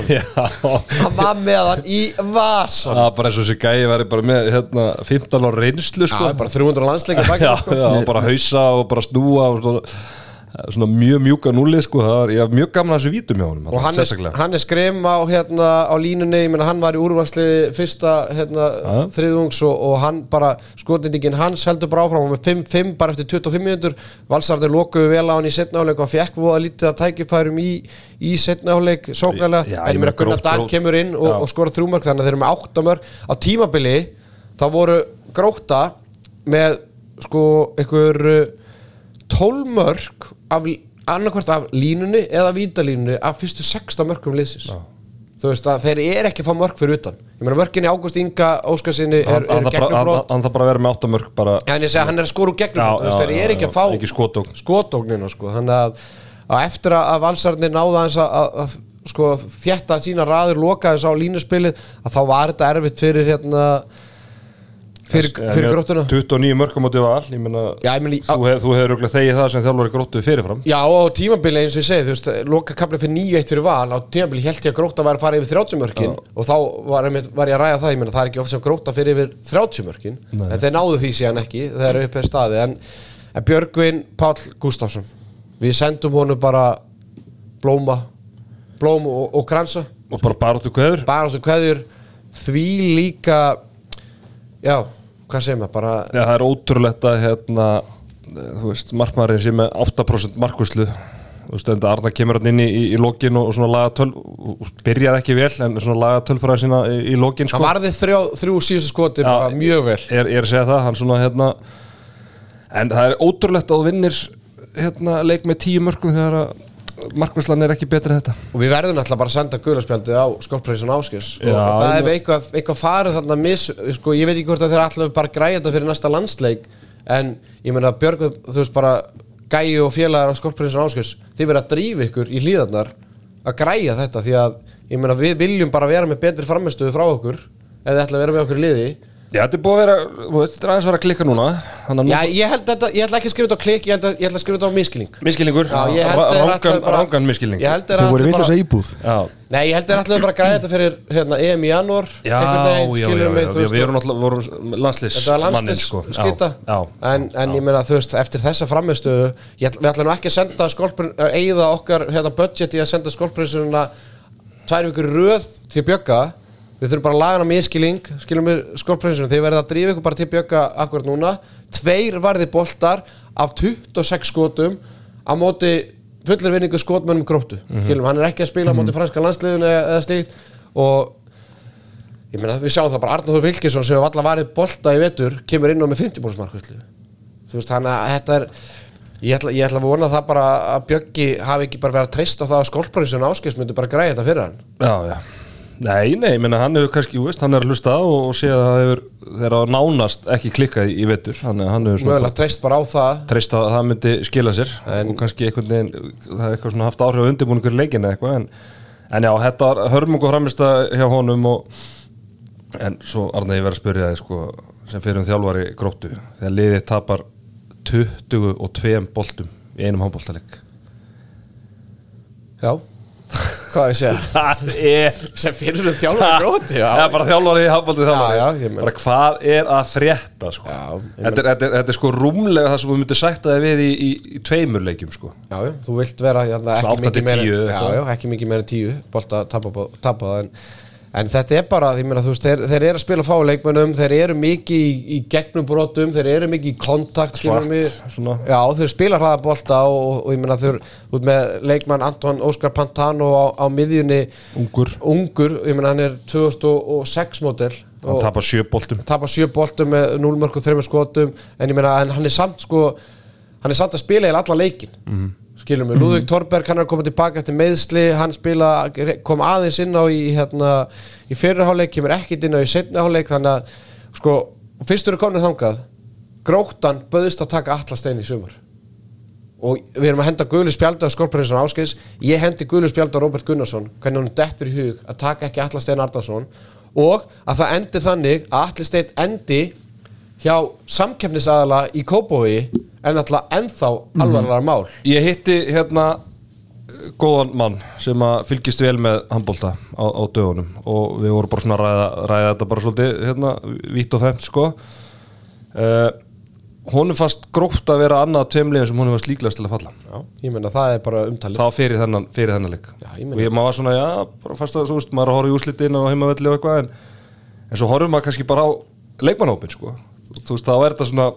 Speaker 2: Já.
Speaker 1: Hann var með hann í vasan
Speaker 2: Það var bara eins og þessi gæi væri bara með hérna 15 á reynslu
Speaker 1: Já,
Speaker 2: sko.
Speaker 1: bara 300 landsleika
Speaker 2: já,
Speaker 1: baki sko.
Speaker 2: já, bara hausa og bara snúa og svona, svona mjög mjúka núlið sko, var, ég haf mjög gaman að þessu vítum hjá honum
Speaker 1: og hann er, hann er skrim á, hérna, á línunni, ég meina hann var í úrvarsli fyrsta hérna, þriðungs og, og hann bara, skotendingin hans heldur bara áfram, var með 5-5 bara eftir 25 minútur, valsarður lokuðu vel á hann í setnaháleik og hann fekk voða lítið að tækifærum í, í setnaháleik sóknarlega,
Speaker 2: Já,
Speaker 1: en meina
Speaker 2: meina,
Speaker 1: Gunnar
Speaker 2: grótt-
Speaker 1: kemur inn og, og skora þrjúmörk þannig að þeir eru með 8 mörk. Á tímabili, þá voru gróta með sko einhver uh, 12 mörk af, línunni eða vítalínunni af fyrstu 16 mörkum liðsins. Þú veist að þeir eru ekki að fá mörk fyrir utan. Ég meina mörkinni Ágúst Inga Óskarsinni er, er gegnum
Speaker 2: hann, þarf bara að vera með 8 mörg bara
Speaker 1: en ég segja hann er að
Speaker 2: Já,
Speaker 1: veist
Speaker 2: já,
Speaker 1: þeir
Speaker 2: já,
Speaker 1: eru ekki
Speaker 2: já,
Speaker 1: að fá skotóknina sko. Þannig að, að eftir að, valsarnir náða eins að, að, sko þjætta sína raður loka þess á línuspilið að þá var þetta erfitt fyrir hérna fyrir, fyrir gróttuna
Speaker 2: 29 mörg á móti val ég meina,
Speaker 1: Já, ég meina, í-
Speaker 2: þú, hef, þú hefur auðvitað þegið það sem þjálfur gróttu fyrirfram.
Speaker 1: Já, og tímabili eins og ég segi, þú veist, loka kapli fyrir 9-1 fyrir val, á tímabili held ég að gróta var að fara yfir 30 mörkin og þá var, var ég að ræða það, ég meina það er ekki oft sem gróta fyrir yfir 30 mörkin,
Speaker 2: Nei.
Speaker 1: en þeir náðu því síðan ekki, þeir eru uppið staði, en, en Björgvin Páll Gustafsson, við sendum honum bara blóma, blóm og, og kransa,
Speaker 2: og bara baróttu kveður
Speaker 1: því líka, já, hvað segir maður, bara,
Speaker 2: Já, það er ótrúlegt að hérna, þú veist, markmaðurinn sé með 8% markvöslu þú veist, enda Arna kemur hann inn í, í, í lokin og, og svona laga töl og byrjaði ekki vel, en svona laga tölfræði sína í, í
Speaker 1: hann
Speaker 2: sko
Speaker 1: varði þrjá, þrjú síðustu skoti,
Speaker 2: Já,
Speaker 1: bara mjög vel.
Speaker 2: er, er að segja það, hann svona hérna en það er ótrúlegt að vinnir hérna, leik með tíu mörgum þegar að markvæslan er ekki betri en þetta.
Speaker 1: Og við verðum alltaf bara að senda guðlarspjaldi á áskers
Speaker 2: Já,
Speaker 1: og það
Speaker 2: ég
Speaker 1: er eitthvað, eitthvað farið þarna mis, sko, ég veit ekki hvort að þeir alltaf bara græja þetta fyrir næsta landsleik en ég meina Björg, þú veist bara gæju og félagar á skóllpreysin áskers þið verða að drífa ykkur í hlýðarnar að græja þetta því að ég meina við viljum bara vera með betri framistöðu frá okkur eða þið ætla að vera með okkur í liði
Speaker 2: Já, þetta er búið að vera, þú veist, þetta er aðeins að vera að klikka núna. Þannig að
Speaker 1: Já,
Speaker 2: nú,
Speaker 1: ég held þetta, ég ætla ekki að skrifa þetta á klik, ég ætla, ég ætla að skrifa þetta á miskilning
Speaker 2: miskilningur
Speaker 1: Já, ég held þeir ætlaðu
Speaker 2: rángan,
Speaker 1: bara-
Speaker 2: rángan miskilning
Speaker 1: Ég held þeir
Speaker 3: Þau voru vill
Speaker 1: bara-
Speaker 3: þessa íbúð.
Speaker 2: Já,
Speaker 1: Nei, ég held þeir ætlaðu bara að græða þetta fyrir hérna, EM í janúar
Speaker 2: já, já,
Speaker 1: einhvern veginn,
Speaker 2: já,
Speaker 1: skilurðu
Speaker 2: já,
Speaker 1: mig,
Speaker 2: já,
Speaker 1: þú veist,
Speaker 2: við erum náttúrulega vorum
Speaker 1: Þetta var landslis
Speaker 2: sko.
Speaker 1: skita
Speaker 2: Já, já,
Speaker 1: en, en ég meina þú veist eftir þessa framistöðu ég, ætl- við ætlum nú ekki að senda skolprin að eigða okkar hérna, budget í að senda skolprinsununa tvær vikur í röð til Bjögga við þurfum bara að laga hana miskiling skilum við skolprinsunum þið verða að drífa ykkur bara til Bjögga akkurat núna. Tveir varði boltar af 26 skotum á móti fullir vinningu skotmönnum gróttu. Skilum hann er ekki að spila á móti franska landsliðinu eða, slíkt. Og ég meina við sjáum það bara Arnóður Vilkesson sem hefur allar varið bolta í vetur kemur inn á með 50 bónus markvæslu þú veist þannig að þetta er ég ætla, ég ætla að vona það bara að Bjöggi hafi ekki bara verið að treysta á það að skólparinsson áskils myndi bara græða þetta fyrir hann.
Speaker 2: Já, já Nei, nei, ég meina hann hefur kannski, þú veist, hann er að hlusta og, og sé að það hefur, þeirra nánast ekki klikkað í, vetur, hann, hann hefur svona
Speaker 1: mögulega treyst bara á það.
Speaker 2: treyst að það myndi skila sér
Speaker 1: En-
Speaker 2: og kannski einhvern veginn það er eitthvað svona haft áhrif á undirbúningur leikin eða eitthvað en, en já, þetta var hörmungu framist hjá honum og en svo Arna ég verið að spyrja þig sko, sem fyrir um þjálfari gróttu þegar liðið tapar 22 boltum í einum handboltaleik.
Speaker 1: Já, hvað ég segja [laughs]
Speaker 2: það er
Speaker 1: sem fyrir um þjálfur gróti já,
Speaker 2: Já, bara þjálfari í handbolti þjálfari bara hvað er að frétta sko.
Speaker 1: Já,
Speaker 2: þetta, er, þetta, er, þetta er sko rúmlega það sem þú myndir sætta þig við í, í, í tveimur leikjum sko.
Speaker 1: já, þú vilt vera hérna, ekki, mikið meira, ekki mikið meira en tíu bolta tapa, tapa það en, en þetta er bara, ég meina, þú veist, þeir, þeir eru að spila fá leikmönnum, þeir eru mikið í, í gegnum brotum, þeir eru mikið í kontakt
Speaker 2: Svart, svona.
Speaker 1: já, þeir spila hraða bolta og, og, og ég meina, þeir, veist með leikmann Anton Óskar Pantano á, á miðjunni.
Speaker 2: Ungur.
Speaker 1: Ungur, ég meina, hann er 2006 mótel
Speaker 2: hann tapar sjö boltum.
Speaker 1: tapa sjö boltum með 0 mörg og 3 skotum en ég meina hann er samt sko hann er samt að spila í alla leikin mm. Skilum við, Lúðvík Torberg hann er koma tilbaka eftir meðsli, hann spila kom aðeins inn á í, hérna, í fyrirháleik, kemur ekkit inn á í setniháleik þannig að, sko fyrst eru komin þangað, gróttan böðist að taka alla stein í sumar. Og við erum að henda Guðlu spjaldu á Skorparinsson Áskeiðs, ég hendi Guðlu spjaldu á Robert Gunnarsson, hvernig hann dettur í hug að taka ekki alla stein Ardarsson og að það endi þannig að allir stein endi hjá samkeppnisaðala í Kópói en alltaf ennþá alvarlega mál.
Speaker 2: Ég hitti hérna góðan mann sem að fylgist vel með handbólta á, á dögunum og við vorum bara svona að ræða, ræða þetta bara svolítið hérna, vítt og femt sko. Uh, Honum fast gróft að vera annað tveimlegin sem honum var slíklegast til að falla.
Speaker 1: Já, ég menna það er bara umtalið.
Speaker 2: Þá fyrir þennan, fyrir þennan leik.
Speaker 1: Já,
Speaker 2: og ég maður var svona, já, bara fast að þú veist, maður er að horfa í úslitin og heimavelli og eitthvað en, en svo horfum maður kannski bara á leikmannhópin sko, þú veist, þá er þetta svona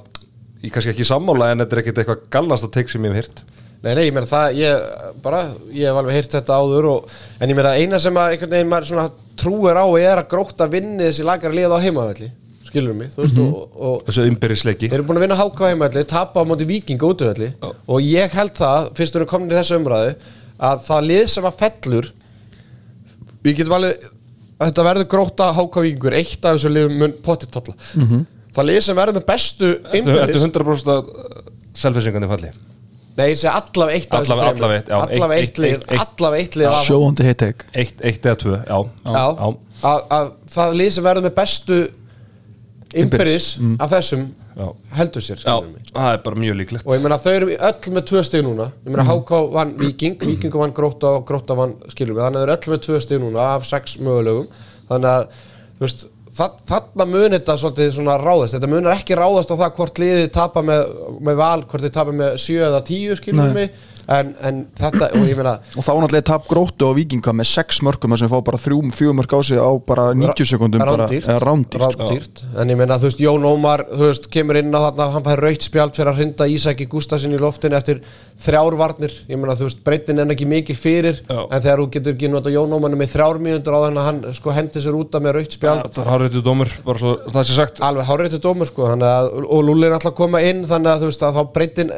Speaker 2: ég kannski ekki sammála en þetta er ekkit eitthvað galnasta teik sem ég hef hýrt
Speaker 1: Nei, nei, ég meina það, ég bara, ég hef alveg heyrt þetta áður og, en ég meina eina sem að einhvern veginn maður svona trúir á er að gróta vinni þessi lagara lið á heimavelli, skilur mig, þú veist, og, og
Speaker 2: þessu umbyrðisleiki
Speaker 1: þeir eru búin að vinna háka heimavelli, tapa á móti viking útövelli og ég held það, fyrst þú eru komin í þessu umræðu, að það lið sem að fellur, við getum alveg, að þetta verður gróta háka vikingur, eitt af þessu liðum mun pottitt falla. Það lið sem verður með bestu innbyrðis,
Speaker 2: 100% að selfisingandi falli?
Speaker 1: Nei, ég segi allavega eitt
Speaker 2: allavega eitt,
Speaker 1: lið,
Speaker 2: eitt- eitt-
Speaker 1: lið af
Speaker 3: Sjóðandi heitek
Speaker 2: eitt, eitt eða tvö, já,
Speaker 1: Já, að, að það lið sem verður með bestu innbyrðis. af þessum
Speaker 2: Já.
Speaker 1: heldur sér
Speaker 2: já, það er bara mjög líklegt.
Speaker 1: Og ég meina þau eru öll með tvö stig núna. Ég meina HK vann Viking, Viking vann Gróta og Gróta vann skilur við, þannig að þau eru öll með tvö stig núna af sex mögulegum. Þannig að þú veist, þarna mun þetta svolítið svona ráðast, þetta munar ekki ráðast á það hvort liðið tapa með, með val hvort þið tapa með sjö eða tíu skilur
Speaker 3: Nei.
Speaker 1: við en, en þetta, og ég meina
Speaker 3: og þá náttúrulega tap gróttu á vikinga með 6 mörgum þar sem fá bara 3-4 mörg á sig á bara 90 sekundum
Speaker 1: rándýrt,
Speaker 3: sko.
Speaker 1: rándýrt. en ég meina þú veist Jón Ómar þú veist, kemur inn á þarna hann fær raukt spjald fyrir að hrinda Ísaki Gústasin í loftinu eftir þrjár varnir ég meina þú veist breytin er ekki mikil fyrir
Speaker 2: Já.
Speaker 1: en þegar þú getur ekki nota Jón Ómar með þrjár mínútur á þannig að hann sko hendi sér úta með raukt spjald
Speaker 2: það er hárreitu dómur, bara svo það sé sagt
Speaker 1: alveg háréttu dómur sko þannig að, og Lúli er alltaf að koma inn þannig að þú veist að þá breytin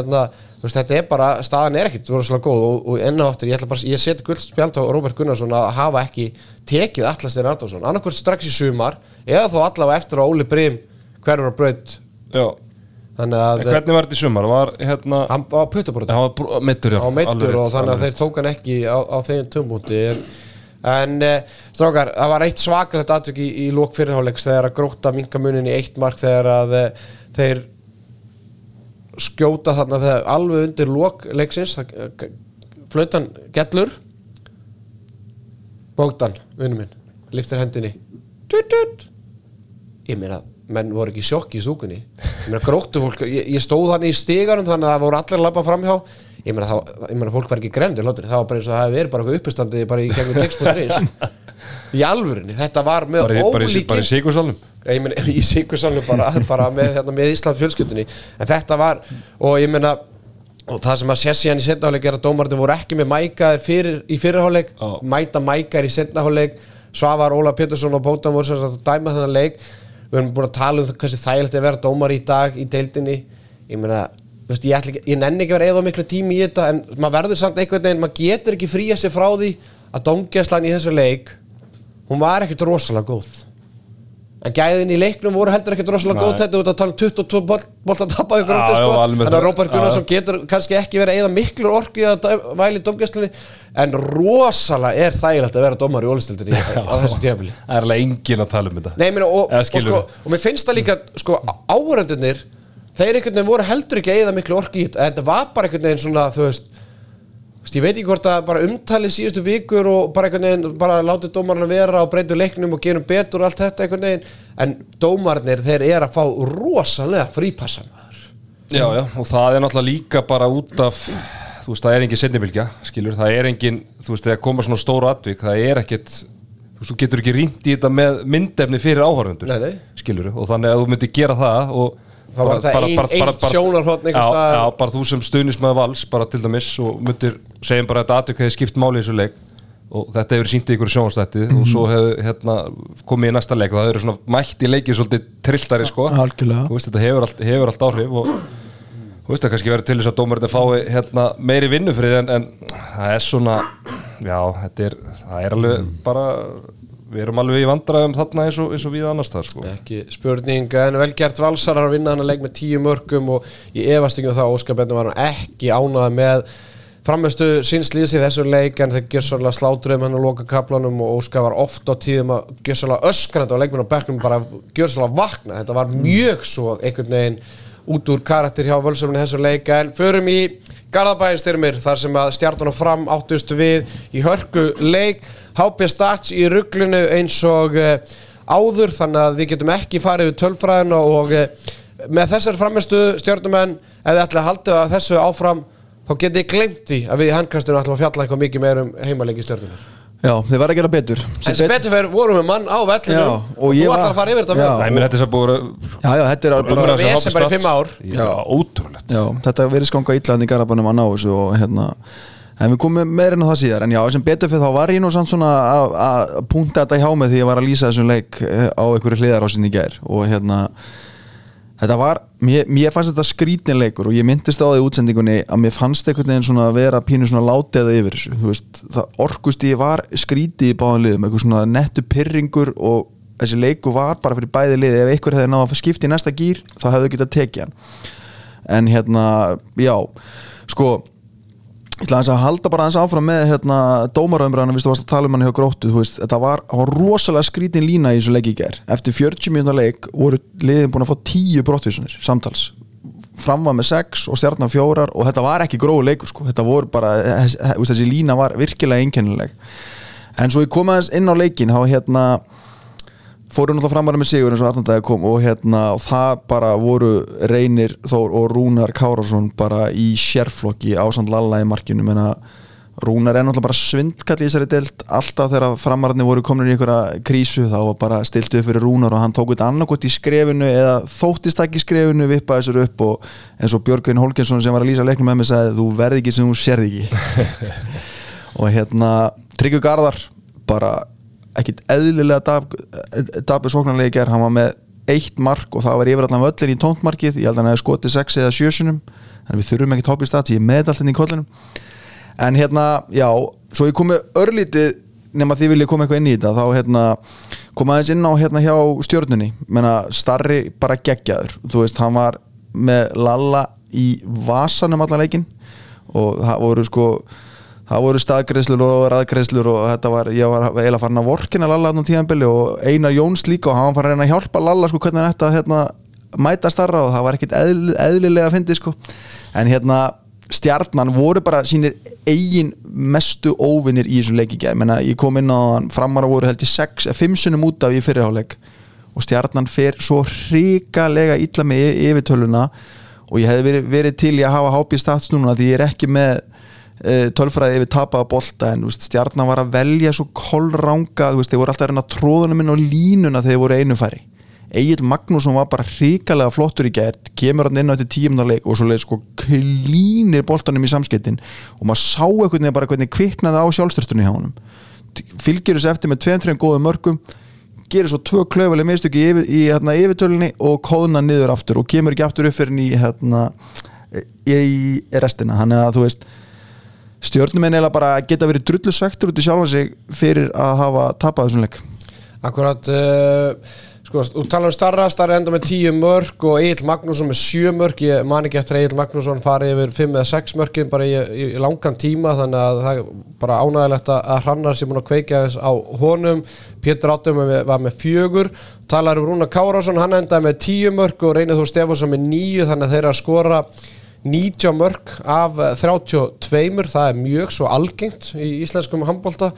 Speaker 1: en, hérna veist þetta er bara, staðan er ekkit svo góð og, og enná aftur, ég ætla bara, ég seti guld spjald á Róbert Gunnarsson að hafa ekki tekið Atlastin Arnarsson, annarkvort strax í sumar eða þó allavega eftir að Óli Brím hverjur á braut.
Speaker 2: Já.
Speaker 1: þannig
Speaker 2: en
Speaker 1: að
Speaker 2: hvernig var þetta í sumar, var hérna
Speaker 1: hann var
Speaker 2: var mittur, já.
Speaker 1: Á meittur
Speaker 2: alveg
Speaker 1: og þannig að þeir tók hann ekki á, á þeim tömbúti en, en uh, strákar, það var eitt svakalegt atvik í, í lók fyrirháleiks þegar að gróta minka munin í eitt mark þegar að uh, þeir skjóta þarna þegar alveg undir lók leiksins það- eh, flautan gellur. Bókdan, vinnu minn liftir hendinni. Tut, tut. ég meina, menn voru ekki sjokk í stúkunni. Ég meina, gróttu fólk ég, ég stóð þannig í stigarum þannig að það voru allir að labba framhjá ég meina, það, ég meina fólk var ekki grendur það var bara eins og það verið bara eitthvað uppistandi bara í gegnum text.is [laughs] í alvörinni, þetta var með
Speaker 2: bara, í- bara, í- bara í sigursalnum
Speaker 1: ég meina, [laughs] í Sigursalnu bara, bara með, hérna, með Ísland fjölskyldunni. En þetta var, og ég meina og það sem að sé síðan í setnaháleik er að dómarnir voru ekki með mækaðir fyrir, í fyrirháleik
Speaker 2: Já.
Speaker 1: mæta mækaðir í setnaháleik Svavar Óla Pétursson og Bótan voru sem sagt að dæma þennan leik. Við erum búin að tala um hversu þægilegt er að vera dómar í dag í deildinni. Ég meina, veist, ég, ekki, ég nenni ekki að vera eða miklu tími í þetta en maður verður samt einhvern veginn, maður getur ekki fría sig frá því að dómgæslan í þessu leik hún var ekkert rosalega góð en gæðin í leiknum voru heldur ekkert rosalega góð þetta út að tala um 22 bolt, að tappa ykkur út sko. en að. Róbert Gunnarsson getur kannski ekki verið eða miklu orku í að væli dómgæslunni en rosalega er þægilegt að vera dómar í ólistildinni [laughs] á þessu tíðafili
Speaker 2: það er alveg engin að tala um þetta.
Speaker 1: Nei, meina, og, og, sko, og mér finnst það líka sko, áhörendunir þeir einhvern veginn voru heldur ekki að eða miklu orku í þetta þetta var bara einhvern veginn svona þú veist, ég veit ekki hvort að bara umtali síðustu vikur og bara einhvern veginn bara látið dómarna vera og breytu leiknum og gerum betur og allt þetta einhvern veginn. En dómarnir þeir eru að fá rosalega frípassan
Speaker 2: Já, já, og það er náttúrulega líka bara út af þú veist, það er engin setnibilgja, skilur. Það er engin, þú veist, þegar koma svona stóru atvik það er ekkit, þú veist, þú getur ekki rýnt í þetta með myndefni fyrir áhörfundur skilur, og þannig að þú myndir gera það og
Speaker 1: Þá var þetta ein- eitt sjónarhorn einhvers
Speaker 2: já, já, bara þú sem stuðnismæður vals bara til dæmis og myndir segjum bara að þetta atvik hefði skipt máli í þessu leik. Og þetta hefur sínt í ykkur sjónastætti og svo hefur hérna, komið í næsta leik. Og það hefur svona mætt í leikið svolítið trilltari sko. Veist, þetta hefur allt, hefur allt áhrif og Þú veist það kannski verður til þess að dómarinn fái hérna, meiri vinnufrið en, en það er svona já, þetta er, það er alveg bara við erum alveg í vandræðum þarna eins og, eins og við annars það sko.
Speaker 1: ekki spurning en velgert valsarar að vinna hann að leik með tíu mörgum og um það að Óskar Benni var hann ekki ánað með frammestu sínsliðs í þessu leik en þeir gjör svolítið slátruðum hann á loka kaplanum og Óskar var oft á tíðum að gjör svolítið öskrandi á leikmenn á bekknum bara svolítið vakna, þetta var mjög svo einhvern veginn út úr karakter hjá völsumni þessu leik en förum í Garðabæðinstyrmir þar sem að stjartan og fram áttustu við í hörku leik. HB Stats í rugglinu eins og uh, áður þannig að við getum ekki farið við tölfræðina og uh, með þessar framistu stjarnumenn þið ætla að halda þessu áfram þá getið ég glemt því að við í handkastinu ætlum að fjalla eitthvað mikið meir um heimaleiki stjarnumenn
Speaker 3: Já, þeir verða að gera betur.
Speaker 1: En sem betur fyrir vorum við mann á vellinu
Speaker 3: Já,
Speaker 1: og,
Speaker 3: og
Speaker 1: þú
Speaker 3: var-
Speaker 1: ætlar að fara yfir þetta
Speaker 3: Já.
Speaker 1: með
Speaker 2: Nei, menn þetta er svo búið
Speaker 3: Já, já, þetta er bara
Speaker 1: Umræða- Vesen bara í fimm ár.
Speaker 2: Já, ótrúlegt.
Speaker 3: Já, þetta verið skanga illan í Garabænum að ná þessu og hérna En við komum meira inn á það síðar. En já, sem betur fyrir þá var ég nú samt svona að- að punta þetta hjá mig því ég var að lýsa þessum leik eh, á einhverju hliðar á sinni í gær og hérna Þetta var, mér, mér fannst þetta skrítin leikur og ég myndist á því í útsendingunni að mér fannst einhvern veginn svona að vera pínu svona látiða yfir þessu, þú veist, það orkust ég var skrítið í báðan liðum, eitthvað svona nettu pyrringur og þessi leiku var bara fyrir bæði liði, ef einhver hefði náða að skipta í næsta gýr, þá hefðu getað tekið hann. En hérna, já sko ég ætla að halda bara aðeins áfram með hérna, dómaröðumræðana, viðstu varst að tala um hann hjá gróttu þetta var, var rosalega skrítin lína í þessu leik í ger, eftir 40 mínúna leik voru liðin búin að fá 10 brottvísunir samtals, fram var með 6 og stjarnan fjórar og þetta var ekki gróðu leikur sko, þetta voru bara þess- þessi lína var virkilega einkennileg. En svo ég kom aðeins inn á leikin þá hérna fóru náttúrulega framar með sigur eins og Arnaldæði kom og hérna og það bara voru Reynir Þór og Rúnar Kárásson bara í sérflokki ásand Lalla í markinu. Menna Rúnar er náttúrulega bara svindkall í þessari deild. Alltaf þegar framararnir voru komin í einhverja krísu þá var bara stilt upp fyrir Rúnar og hann tók þetta annarkot í skrefinu eða þóttist ekki í skrefinu vippaði sér upp og eins og Björgvin Holgensson sem var að lýsa leiknum með mig sagði þú verði ekki sem þú sérði [laughs] hérna ekkit eðlilega dab, dabur sóknarlega í gerð, hann var með eitt mark og það var yfir allan völlin í tóntmarkið. Ég held að hann hefði skotið 6 eða 7 sinum þannig við þurfum ekki topp í stað ég er með allt inn í kollinum. En hérna, já, svo ég komi örlítið nema þið viljið koma eitthvað inn í þetta þá hérna, koma aðeins inn á hérna hjá stjórnunni, menna starri bara geggjaður, þú veist, hann var með Lalla í vasanum allan leikinn. Og það voru sko það voru staðgreðslur og raðgreðslur og þetta var, ég var eiginlega farin að vorkina Lalla á tíðanbili og Einar Jóns líka og hann var farin að hjálpa Lalla sko hvernig að hérna, mæta starra og það var ekkit eðl, eðlilega að fyndi sko. En hérna stjarnan voru bara sínir eigin mestu óvinnir í þessu leiki gæð, menna ég kom inn á hann framara voru held 6, 5 sunum út af í fyrirháleik og stjarnan fer svo hrikalega illa með yfirtöluna og ég hefði verið, verið til í að hafa hápið stats núna því ég er ekki með tölfræði yfir tapaða bolta en veist, stjarnan var að velja svo kollranga, þeir voru alltaf að reyna tróðunum inn á línuna þegar þeir voru einu færi. Egil Magnússon var bara hrikalega flottur í gert, kemur hann inn á þetta tíumnarleik og svo leið sko klínir boltanum í samskiptin og maður sá veginn bara hvernig kviknaði á sjálfstyrstunni hjá honum. Fylgir þessu eftir með tveim, þreim góðum mörgum gerir svo tvö klöfuleg mistök í, yfir, í hérna, yfirtölunni og kóðna niður aftur og kemur ekki aftur upp fyrir í, hérna, í restina. Þannig að þú veist stjórnumenn eða bara geta verið drullu svektur út í sjálfa sig fyrir að hafa tapað þessum leik.
Speaker 1: Akkurat uh, sko, þú talar um starra, starra enda með 10 mörg og Egil Magnússon með 7 mörg ég man ekki eftir að Egil Magnússon fari yfir 5 eða 6 mörgin bara í, í, í langan tíma þannig að það er bara ánægilegt að, Hrannar sé múin að kveika þess á honum. Pétur Áttum var með fjögur. Talar um Rúna Kárásson, hann endaði með 10 mörg og reynir þú Stefánsson með 9 þannig að þeir eru að skora 90 mörg af 32 það er mjög svo algengt í íslenskum handbólta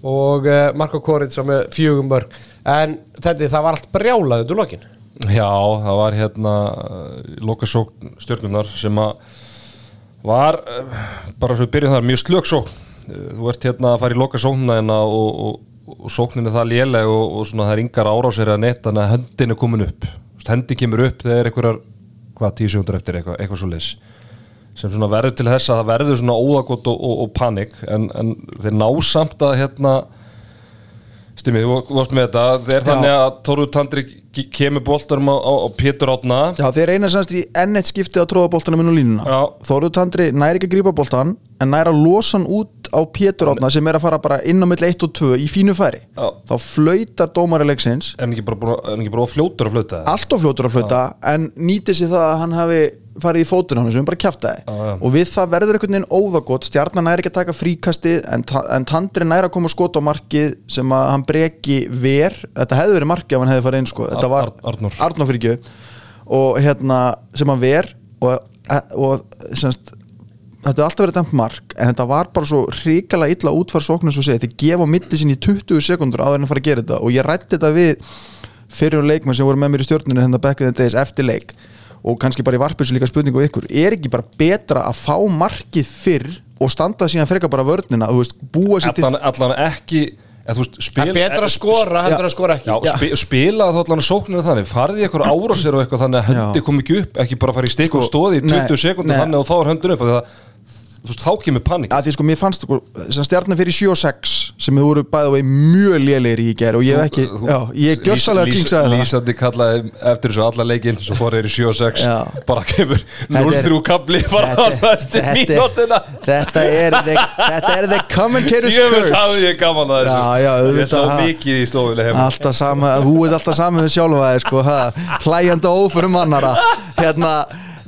Speaker 1: og uh, Marko Korits með fjögum mörg en þetta það var allt brjálað undir lokin.
Speaker 2: Já, það var hérna lokasókn stjórnunar sem að var eh, bara svo við byrjum þar mjög slöksókn. Þú ert hérna að fara í lokasóknina hérna og, og, og sóknin er það léleg og, og svona það er yngar árásir að netta þannig að höndin er komin upp. Hendi kemur upp þegar einhverjar hvað tíu sekundur eftir eitthvað, eitthvað svo leys sem verður til þess að það verður svona óðagott og, og, og panik en, en þeir ná samt að hérna Stimmi, þú varst með þetta Það er
Speaker 3: Já.
Speaker 2: þannig að Tóru Tandri kemur boltarum á, á, á Pétur Átna
Speaker 3: Já, þeir reyna semst í enn eitt skipti að tróða boltanum inn á línuna
Speaker 2: Já.
Speaker 3: Þóruð Tandri næri ekki að grípa boltan en næri að losa hann út á Pétur Átna sem er að fara bara inn á milli 1 og 2 í fínu færi
Speaker 2: Já.
Speaker 3: þá flautar dómari leiksins
Speaker 2: Er hann ekki bara, að- er hann ekki bara fljótur að flauta
Speaker 3: allt of fljótur að flauta en nýtir sér það að hann hafi farið í fótinn á hann sem bara
Speaker 2: Já, já.
Speaker 3: og við það verður einhvern veginn óðagott stjarnan næri ekki að taka fríkastið en, ta- en Tandri næri að koma að skota á markið sem að hann breki ver þetta hefði verið markið ef hann hefði farið inn sko. þetta
Speaker 2: Ar-
Speaker 3: var
Speaker 2: Ar- Arnór.
Speaker 3: Arnór fyrir ekki og hérna sem hann ver og, og semst þetta er alltaf verið dæmt mark en þetta var bara svo hrikalega illa segja, þeir gefa sinni í 20 sekundur áður en að fara að gera þetta og ég rætti þetta við fyrir leikmenn sem voru með mér í stjórninu og kannski bara í varpisu líka spurningu ykkur er ekki bara betra að fá markið fyrr og standa síðan frekar bara vörnina þú veist, búa sér til
Speaker 2: Allan, allan ekki eða, þú veist, spil,
Speaker 1: Það er betra að skora heldur að skora ekki
Speaker 2: Já,
Speaker 3: Já.
Speaker 2: Spi, spila þá allan sókninu þannig farið í eitthvað árásir og eitthvað þannig að hendi
Speaker 3: Já.
Speaker 2: kom ekki upp ekki bara fara í stikk og
Speaker 3: Sko,
Speaker 2: stóði í 20
Speaker 3: nei,
Speaker 2: sekundum
Speaker 3: nei.
Speaker 2: þannig að þú fáir höndun upp af því að þú veist, þá kemur panik
Speaker 3: að því sko mér fannst sko, stjarnan fyrir 7 og 6 sem þið voru bæða vegi mjög lélegir í gær og ég hef ekki,
Speaker 2: Þú-
Speaker 3: já, ég gjörsalega
Speaker 2: Lís-
Speaker 3: jinxaði það.
Speaker 2: Lýsandi kallaði eftir þessu alla leikinn svo fór þeir í 7 og 6
Speaker 3: Já.
Speaker 2: bara kemur
Speaker 3: er-
Speaker 2: 0-3 kapli bara á
Speaker 3: Þetta-
Speaker 2: næstu
Speaker 3: þetta-
Speaker 2: mínútina
Speaker 3: þetta er the, þetta er the commentator's
Speaker 2: Ég veit að
Speaker 3: curse
Speaker 2: ég gaman að
Speaker 3: Já, já,
Speaker 2: þessu Ég
Speaker 3: auðvitað,
Speaker 2: slá
Speaker 3: ha.
Speaker 2: mikið í stofunni heima.
Speaker 3: Alltaf sama, þú ert alltaf saman við sjálfa þig sko, ha, hlæjandi óförum mannara hérna,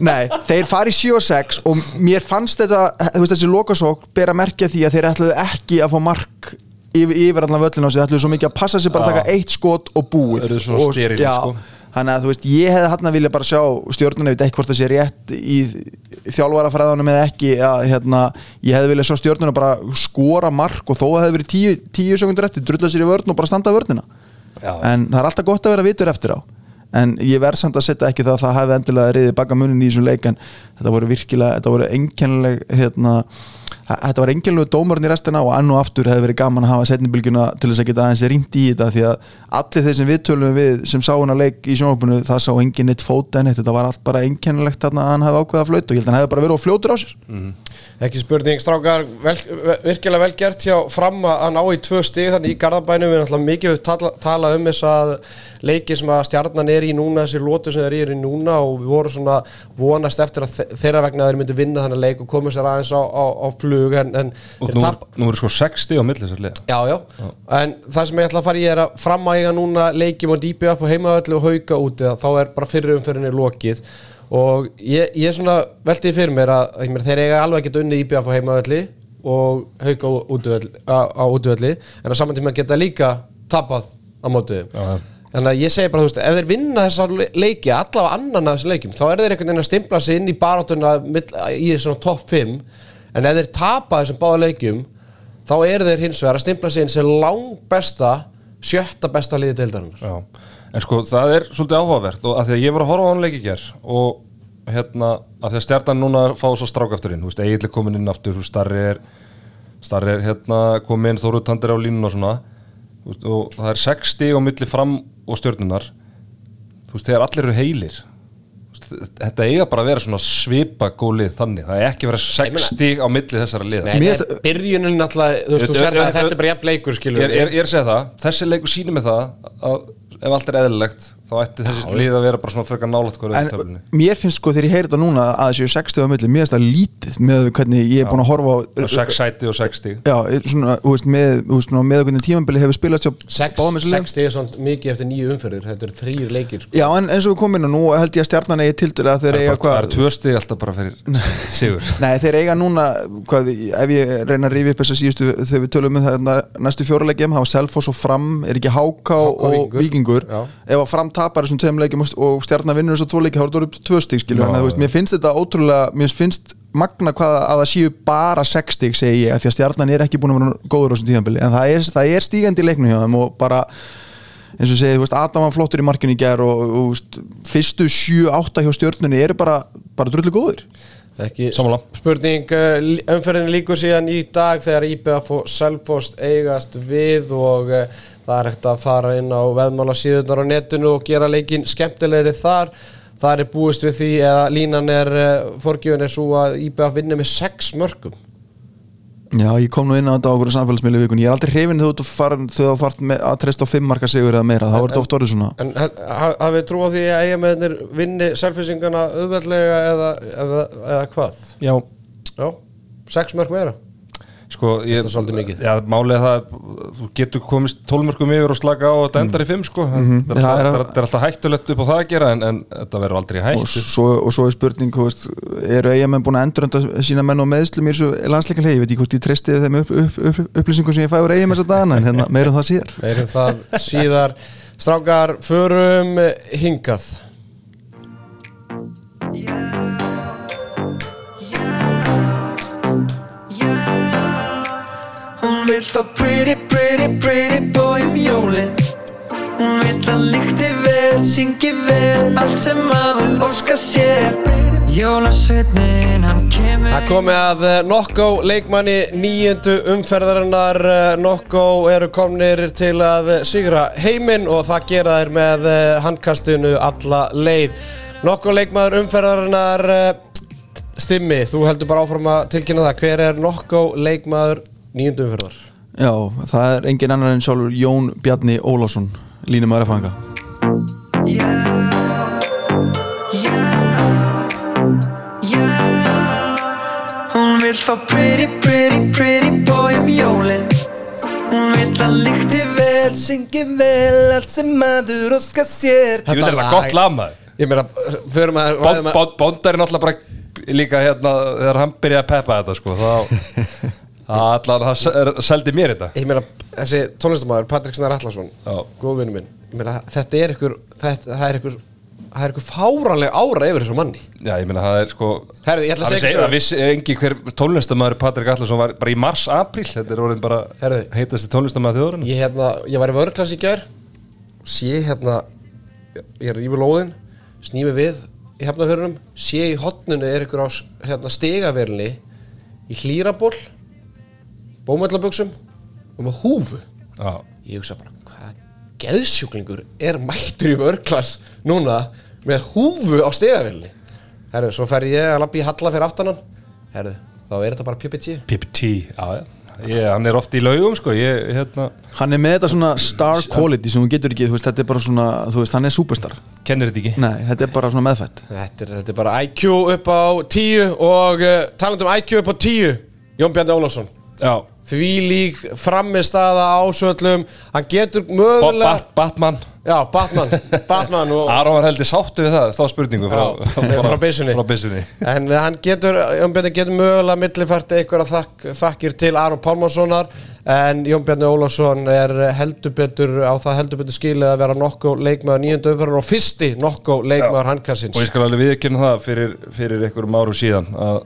Speaker 3: nei, þeir fari 7 og 6 og mér fannst þetta þú veist þessi lokasók bera merkja því að þeir ætluðu ekki að fá mark yfir, yfir allan völlin á sig, þeir ætluðu svo mikið að passa sig bara að taka eitt skot og búið.
Speaker 2: Þeir eru sterilir,
Speaker 3: já,
Speaker 2: sko.
Speaker 3: þannig að þú veist, ég hefði hann að vilja bara sjá stjórnuna, ég veit ekki hvort það sé rétt í þjálfarafræðanum eða ekki að hérna, ég hefði vilja sjá stjórnuna bara skora mark og þó að það hefði verið tíu, tíu sekundur eftir, drulla sér í vörn og bara standa vörnina.
Speaker 2: Já.
Speaker 3: en það er alltaf gott að vera vitur eftir á en ég verð samt að setja ekki það að það hefði endilega reyðið baka munin í þessum leik en þetta voru virkilega, þetta voru enkennileg hérna, þetta var enkennileg dómarinn í restina og enn og aftur hefði verið gaman að hafa setnibilgjuna til þess að geta aðeins rýnt í þetta því að allir þeir sem við tölum við sem sá hana leik í sjónvapinu það sá engin eitt fót en eitt, þetta var allt bara þarna að hann hefði ákveða flauta og ég held að hann hefði bara verið og fljótur á sér.
Speaker 1: Ekki spurning, strákar, vel, virkilega vel gert hjá fram að ná í tvö stig þannig í Garðabænum. Við erum mikið tala, tala um þess að leiki sem að stjarnan er í núna, þessi lótu sem eru í núna og við vorum svona vonast eftir að þe- þeirra vegna þeir myndu vinna þannig leik og koma sér aðeins á, á, á flug en, en
Speaker 2: Og nú,
Speaker 1: tap,
Speaker 2: nú er sko 60 á milli þessar liða.
Speaker 1: Já, en það sem ég ætla að fara í er að framæga núna leikjum á DBF og heimaðallu og hauka úti þá er bara fyrir umferðinni lokið. Og ég, ég svona veltiði fyrir mér að meina, þeir eiga alveg að geta unni IBF á heimaðalli og útvöldi, á, útvöldi en á saman tíma geta líka tapað á móti
Speaker 2: Já, já.
Speaker 1: Þannig að ég segi bara, þú veist, ef þeir vinna þessa le- leiki, allavega annan af þessum leikjum, þá er þeir einhvern veginn að stimpla sig inn í baráttuna mill- í svona topp 5, en ef þeir tapa þessum báða leikjum, þá eru þeir hins vegar að stimpla sig inn sem lang besta, sjötta besta liði deildarinnar.
Speaker 2: En sko það er svolítið áhugavert og að því að ég var að horfa á hann leik í ger og hérna að því að stjartan núna fá svo strák aftur inn, þú veist, Egil er komin inn aftur, þú veist, starri er starri er hérna komin inn, Þóru Tandir á línun og svona veist, og það er 6 stig á milli fram og stjörnunar þú veist, þegar allir eru heilir þetta eiga bara að vera svona svipa gólið þannig, það er ekki að vera
Speaker 1: Ég
Speaker 2: 6
Speaker 1: meina-
Speaker 2: stig á milli þessara liða.
Speaker 1: Nei, byrjunin alltaf, þú veist, þú sér það að þetta er bara jafn leikur, skilur
Speaker 2: ég er, að segja það, þessi leikur sýnir mig það að ef allt er eðlilegt þá ætti þessi lið að vera bara svona frekar hverju
Speaker 3: en
Speaker 2: töflunni
Speaker 3: mér finnst sko þegar ég heyri þetta núna að þessu 60 á milli, mér finnst það lítið með hvernig ég er búin að horfa á
Speaker 2: 6 sæti og 6 stíg
Speaker 3: já, svona, þú veist, með, þú veist, með hvernig tímambili hefur spilast hjá
Speaker 1: Sex,
Speaker 3: báðum þessum leik.
Speaker 1: sex stig er svona mikið eftir nýju umferðir, þetta eru þrýr leikir, sko.
Speaker 3: Já, en eins og við komum inn og nú held ég að stjarnan eigi að þeir
Speaker 2: það
Speaker 3: eiga
Speaker 2: er bara- það
Speaker 3: hvað
Speaker 2: eru tvö stíg alltaf bara fyrir [laughs] sigur
Speaker 3: Nei, þeir eiga núna, hvað, ef ég reyna að rífi upp þess að síðustu þegar við tölum um það næstu fjórulegjum, hafa Selfoss og Fram er ekki Háká
Speaker 1: HK
Speaker 3: og
Speaker 1: Já.
Speaker 3: ef að Fram tapar þessum tveim leikjum og- stjarnan vinnur þess að tvo leiki, þá er þetta upp tvö stík skilur, þannig að mér finnst þetta ótrúlega mér finnst magna hvað að það séu bara sex stík segi ég, af því að stjarnan er ekki búin að vera góður á þessum tíðanbili, en það er, það er stígandi í leiknum hjá þeim og bara eins og segið, Adam var flottur í markinu í ger og, og fyrstu 7-8 hjá stjörnunni eru bara, bara drullu góðir.
Speaker 1: Ekki
Speaker 2: Sammála.
Speaker 1: spurning, lí- umferðin líkur síðan í dag þegar IBF og Selfost eigast við og uh, það er hægt að fara inn á veðmála síðunar á netinu og gera leikin skemmtilegri þar. Það er búist við því eða línan er, uh, forgjöfun er svo að IBF vinni með sex mörgum.
Speaker 3: Já, ég kom nú inn á þetta á okkur samfélagsmiðlu í vikun Ég er aldrei hrifin þú þarf að treysta á fimm marka sigur eða meira þá er þetta oft orðið svona
Speaker 1: En ha- ha- hafið trú á því að eigamennir vinni selfisingana auðveldlega eða, eða, eða hvað?
Speaker 2: Já,
Speaker 1: Já, sex mörg meira
Speaker 2: sko ég,
Speaker 1: Þetta er svolítið mikið.
Speaker 2: Já, málið er það þú getur komist tólmörkum yfir og slaka á og þetta endar í fimm sko. Þetta, er
Speaker 3: Það er
Speaker 2: alltaf,
Speaker 3: að-
Speaker 2: þetta er alltaf hættulegt upp á það að gera en, en þetta verður aldrei
Speaker 3: og
Speaker 2: hættu
Speaker 3: svo, og svo er spurning veist, eru eigamenn búin að endurönda sína menn og meðslum í þessu landsleikalegi ég veit ekki hvort ég treysti þeim upp, upp, upp, upplýsingum sem ég fæ úr eigamenn þess að dana en hérna, meira um það síðar.
Speaker 1: Meirum það síðar. Strákar, förum hingað.
Speaker 5: Hún vill fá pretty, pretty, pretty boy um jólin. Hún vill að líkti vel, syngi vel Allt sem maður óskar sér. Jólasveitnin, hann kemur
Speaker 1: Það komið að eh, Nokko leikmanni nýjöndu umferðarinnar Eh, Nokko eru komnir til að sigra heiminn og það gera þær með eh, handkastinu alla leið. Nokko leikmaður umferðarinnar Stimmi, þú heldur bara áfram að tilkynna það. Hver er Nokko leikmaður nýjöndu umferðar?
Speaker 3: Já, það er engin annar en sjálfur Jón Bjarni Ólásson línum að fanga
Speaker 5: Hún vill fá pretty, pretty, pretty boy um jólin. Hún vill að líkti vel, syngi vel Allt sem maður óskar sér.
Speaker 2: Vil
Speaker 1: Þetta
Speaker 2: þetta
Speaker 1: lag-
Speaker 2: gott lag maður.
Speaker 1: Ég meina, förum að
Speaker 2: Bond,
Speaker 1: ræðum að-
Speaker 2: Bond, Bond er náttúrulega bara líka hérna þegar hann byrjaði að peppa þetta sko þá [laughs] allan, það se- seldi mér þetta.
Speaker 1: Ég meina, þessi tónlistamæður, Patrik Snar Allarsson. Góð vinnu minn meina, þetta er ykkur þetta, Það er ykkur er ykkur fáranleg ára yfir þessu manni.
Speaker 2: Já, ég meina það er sko
Speaker 1: Herðu, ég ætla að segja
Speaker 2: það vissi engi hver tónlistamæður Patrik Allarsson var bara í mars, apríl. Þetta er orðin bara
Speaker 1: Herðu.
Speaker 2: heitasti tónlistamæður þjóðurinn
Speaker 1: Ég, hérna, ég var í vörklass í gær sé hérna ég er yfir lóðin snými við í hefnafjörunum sé í hotnunu er ykkur á hérna, stegaverli í hlýraból bómöllaböksum og með húfu.
Speaker 2: Já,
Speaker 1: ég hugsa bara hvað geðsjúklingur er mættur í vörklass núna með húfu á stegaverli herru, svo fer ég að lappa í halla fyrir aftanan herru, þá er þetta bara PPG
Speaker 2: PPT, já, já. Ég, hann er oft í laugum sko ég, hérna,
Speaker 3: Hann er með þetta svona star quality sem hún getur ekki, þú veist, þetta er bara svona þú veist, hann er superstar.
Speaker 2: Kennir þetta ekki?
Speaker 3: Nei, þetta er bara svona meðfætt.
Speaker 1: Þetta er, þetta er bara IQ upp á 10 og uh, talandi um IQ upp á 10 Jón Bjarni Ólafsson.
Speaker 2: Já,
Speaker 1: því lík frammistaða ásöllum hann getur mögulega
Speaker 2: Bat Batman
Speaker 1: já, Batman, [laughs] Batman og,
Speaker 2: Aron var heldur sáttu við það, þá spurningu frá,
Speaker 1: Já, [laughs] frá byssunni.
Speaker 2: frá byssunni.
Speaker 1: en hann getur Jón Bjarni getur mögulega millifært einhverja þakk, þakkir til Aron Pálmarssonar en Jón Bjarni Ólafsson er heldur betur á það heldur betur skilið að vera nokko leikmaður nýjöndu umferðar og fyrsti nokko leikmaður handkassins
Speaker 2: Og ég skal alveg viðkynna það fyrir, fyrir einhverjum árum síðan að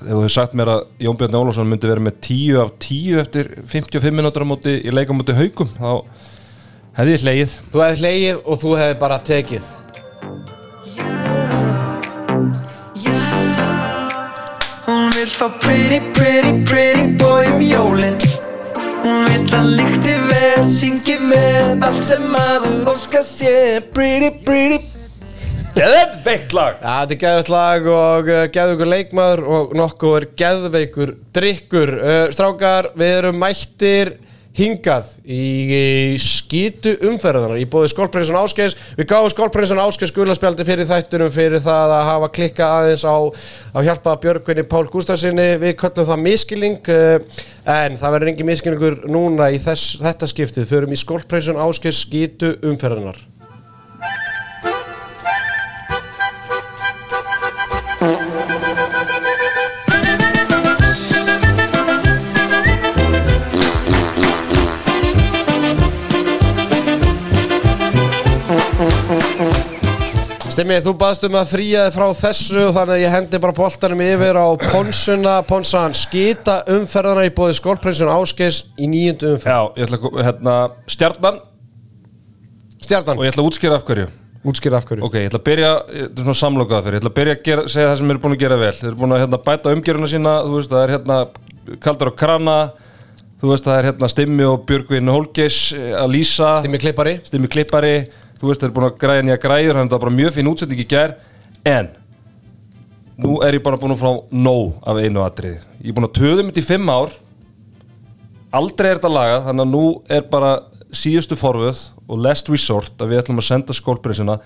Speaker 2: ef þú hefur sagt mér að Jón Björn Ólafsson myndi vera með 10 af 10 eftir 55 minútur á móti í leika á móti haugum þá hefði ég hlegið.
Speaker 1: Þú hefði hlegið og þú hefði bara tekið.
Speaker 5: Hún vill fá pretty, pretty, pretty boy um jólin. Hún vill að líkti vel, syngi vel Allt sem maður óskar sér. Pretty, pretty
Speaker 2: Geðið veikt lag
Speaker 1: Ja, þetta er geðveikt lag og uh, geðveikur leikmaður og nokkuð er geðveikur drikkur. Uh, strákar, við erum mættir hingað í, skítu umferðanar í bóði skólprinsun Áskeis. Við gáum skólprinsun Áskeis gulaspjaldi fyrir þættunum fyrir það að hafa klikka aðeins á að hjálpa Björgvinni Pál Gustafsinni. Við köllum það miskilling uh, en það verður engin miskillingur núna í þess, þetta skiptið. Förum í skólprinsun Áskeis skítu umferðanar. Stimmið, þú baðst um að fría þig frá þessu og þannig að ég hendi bara boltanum yfir á Ponsuna, Ponsan skita umferðana í bóði skólprinsun Áskeis í nýjundu umferð.
Speaker 2: Já, ég ætla að hérna, stjarnan.
Speaker 1: Stjarnan,
Speaker 2: og ég ætla að útskýra af hverju.
Speaker 1: Útskýra af hverju.
Speaker 2: Ok, ég ætla að byrja, þetta er svona samlokaða fyrir Ég ætla að byrja að gera, segja það sem eru búin að gera vel. Þeir eru búin að hérna, bæta umgjöruna sína. Þú veist, það er hérna kaldur á krana Þú veist, það er hérna Stimmi og Björgvin Holgeis eh, að lýsa
Speaker 1: Stimmi klippari.
Speaker 2: Stimmi klippari Þú veist, þeir eru búin að græja nýja græjur Þannig að það var bara mjög fín útsending í gær En Nú er ég bara búin að fá nóg af einu atriði. Ég er búin að töðum þetta í fimm ár aldrei er þetta lagað þannig að nú er bara síðustu forvöð og last resort að við ætlum að senda skólprinsina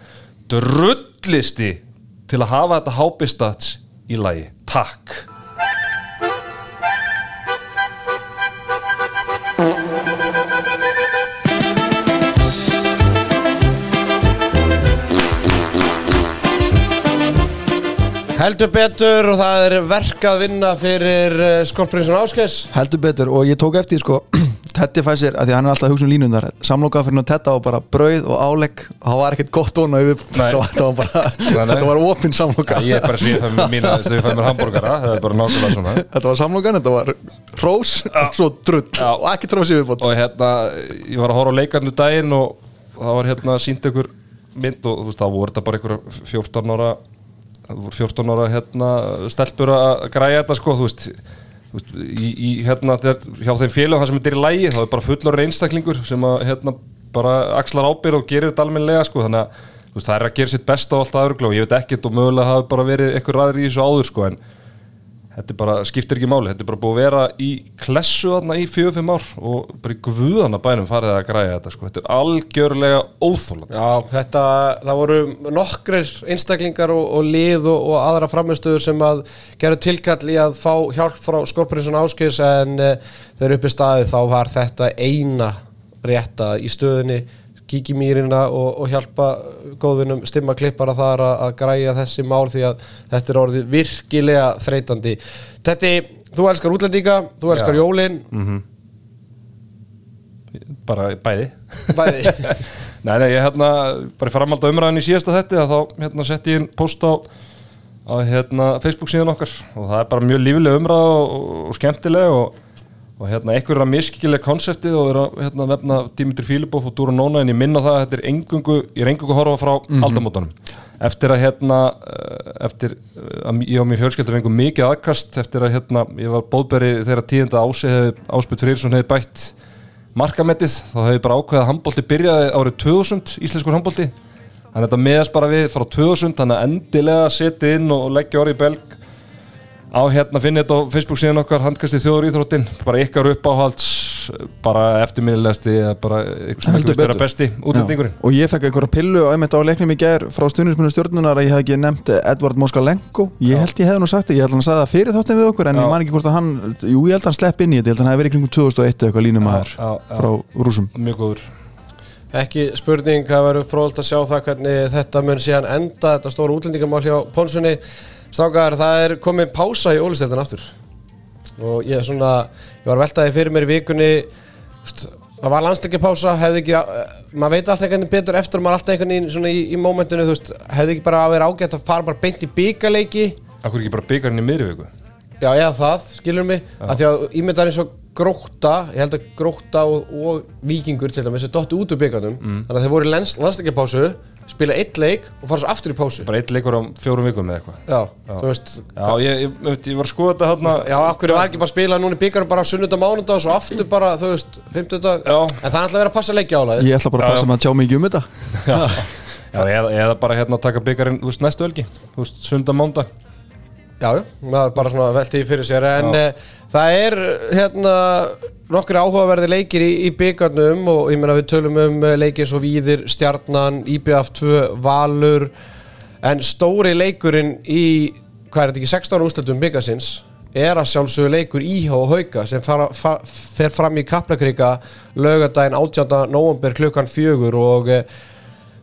Speaker 2: drullisti til að hafa þetta hápistats í lagi. Takk
Speaker 1: Heldur betur og það er verk að vinna fyrir Skorprinsun Áskes
Speaker 3: heldur betur og ég tók eftir sko [clears throat] Tetti fæ sér, að því að hann er alltaf að hugsa um línundar samlokað fyrir hann Tetta og bara brauð og álegg og það var ekkert gott óna yfir [laughs] þetta var bara, þetta var opinn samlokað
Speaker 2: ég er bara svo ég fæ mér mína þess að ég fæ mér hambúrgara það er bara nákvæmlega svona. [laughs]
Speaker 3: Þetta var samlokan, þetta var hrós og svo drull
Speaker 2: Já.
Speaker 3: og ekki hrós yfirbót
Speaker 2: og hérna, ég var að horfa á leikarnu daginn og það var hérna sínt ykkur mynd og þú veist, þá voru þetta bara ykkur 14 ára það voru 14 ára hérna stelpur að græja þetta sko, þú veist, þú veist í, í hérna, þegar, hjá þeim félagum það sem þetta er í lægi, þá er bara fullor einstaklingur sem að hérna bara axlar ábyrð og gerir þetta almennilega sko, þannig að veist, það er að gera sitt besta og allt aðurgla og ég veit ekkert og mögulega hafi bara verið eitthvað ræður í þessu áður sko, en þetta bara, skiptir ekki máli, þetta er bara búið að vera í klessu þarna í fjögur, fimm ár og bara í guðana bænum farið að græja þetta sko, þetta er algjörlega óþólan
Speaker 1: Já, þetta, það voru nokkrir einstaklingar og, og lið og, og aðra framistöður sem að gera tilkall í að fá hjálp frá Skorprinsun Áskes en uh, þegar uppi staðið þá var þetta eina rétta í stöðinni kíkimýrina og, og hjálpa góðvinum stimma klippara þar að, að græja þessi mál því að þetta er orðið virkilega þreytandi. Þetta, þú elskar útlendinga, þú elskar
Speaker 2: Já.
Speaker 1: jólin.
Speaker 2: Bara bæði.
Speaker 1: Bæði. [laughs]
Speaker 2: Nei, nei, ég hérna, bara í framhald á umræðin í síðasta þetta að þá hérna sett ég inn post á, á hérna Facebook síðan okkar og það er bara mjög lífileg umræð og, og skemmtileg og, og hérna einhver er að miskileg konseptið og er að hérna, nefna Dimitri Filipov og Dúra Nóna en ég minna það að þetta er engungu, ég er engungu að horfa frá aldamótanum eftir að hérna eh, eftir eh, að ég og mér fjölskyldur fengum mikið aðkast eftir að hérna ég var bóðberi þegar tíðenda ási hefði Áspjöld Frýrsson hefði bætt markamettið þá hefði bara ákveðið að handbólti byrjaði árið 2000 íslenskur handbólti þannig að þetta meðast bara við frá 2000 þannig að endilega setja inn og leggja orði í belg á hérna finnið þetta á Facebook síðan okkar handkastið þjóður íþróttin bara ykkar uppáhalds bara eftirminnilegasti eða bara ykkur sem
Speaker 3: betur.
Speaker 2: besti útlendingurinn
Speaker 3: Já. og ég fekk einhverja pillu og einmitt á leiknum í gær frá stundismunum stjórnunar að ég hef ekki nefnt Edvard Moskalenko ég held ég hefði nú sagt það, ég held hann að það fyrir þáttin við okkur en
Speaker 2: Já.
Speaker 3: ég man ekki hvort að hann, jú ég held að hann slepp inn í þetta ég held að hann hefði verið í kringum 2001 eða eitthvað línum að
Speaker 2: Já, já.
Speaker 3: frá rúsum
Speaker 2: mjög góður
Speaker 1: Ekki spurning, það verður fróðalt að sjá það hvernig þetta mun síðan enda þetta stóra útlendingamál hjá Ponsunni Stákar, það er komið pása í ólisteldan aftur. Og ég er svona, ég var veltaði fyrir mér í vikunni það var landsleikjapása, hefði ekki eh, maður veit alltaf veginn betur eftir og maður er alltaf veginn svona í, í mómentinu, hefði ekki bara að vera ágætt að fara bara beint í byggarleiki
Speaker 2: Akkur ekki bara byggarinn í miðri viku?
Speaker 1: Já, eða það, skilur mig. Að Því að ímyndar eins og gróta Ég held að gróta og, og vikingur til dæmis er dottu út úr byggarnum Þannig að þeir voru í lands, landsleikjapásu Spila eitt leik og fara svo aftur í pásu.
Speaker 2: Bara eitt leikur á fjórum vikum eða eitthvað.
Speaker 1: Já, þú veist
Speaker 2: Já, ég, ég, ég, ég var að skoða þetta hérna
Speaker 1: Já, akkur var ekki bara að spila núna í byggarum bara sunnudag, mánudag og svo aftur bara, þú veist, fimmtudag?
Speaker 2: Já.
Speaker 1: En það er alltaf að vera að passa leikja álæði
Speaker 3: ég ætla bara
Speaker 2: Já,
Speaker 3: að passa
Speaker 2: já.
Speaker 3: mig að tjá mikið um þetta. [laughs]
Speaker 2: Já, eða, eða bara hérna taka byggarinn, þú veist, næstu helgi. Þú veist, sunda mánda
Speaker 1: Já, já, maður bara svona velti í fyrir sér. En uh, það er hérna nokkri áhugaverði leikir í, í byggarnum og ég meina við tölum um eh, leiki eins og Víðir, Stjarnan, IBF2, Valur En stóri leikurinn í, hvað er þetta ekki, 16 úrslutum byggarsins er að sjálfsögur leikur Íhá og Hauka sem fara, fa, fer fram í Kaplakrika lögadaginn 18. november klukkan fjögur og uh,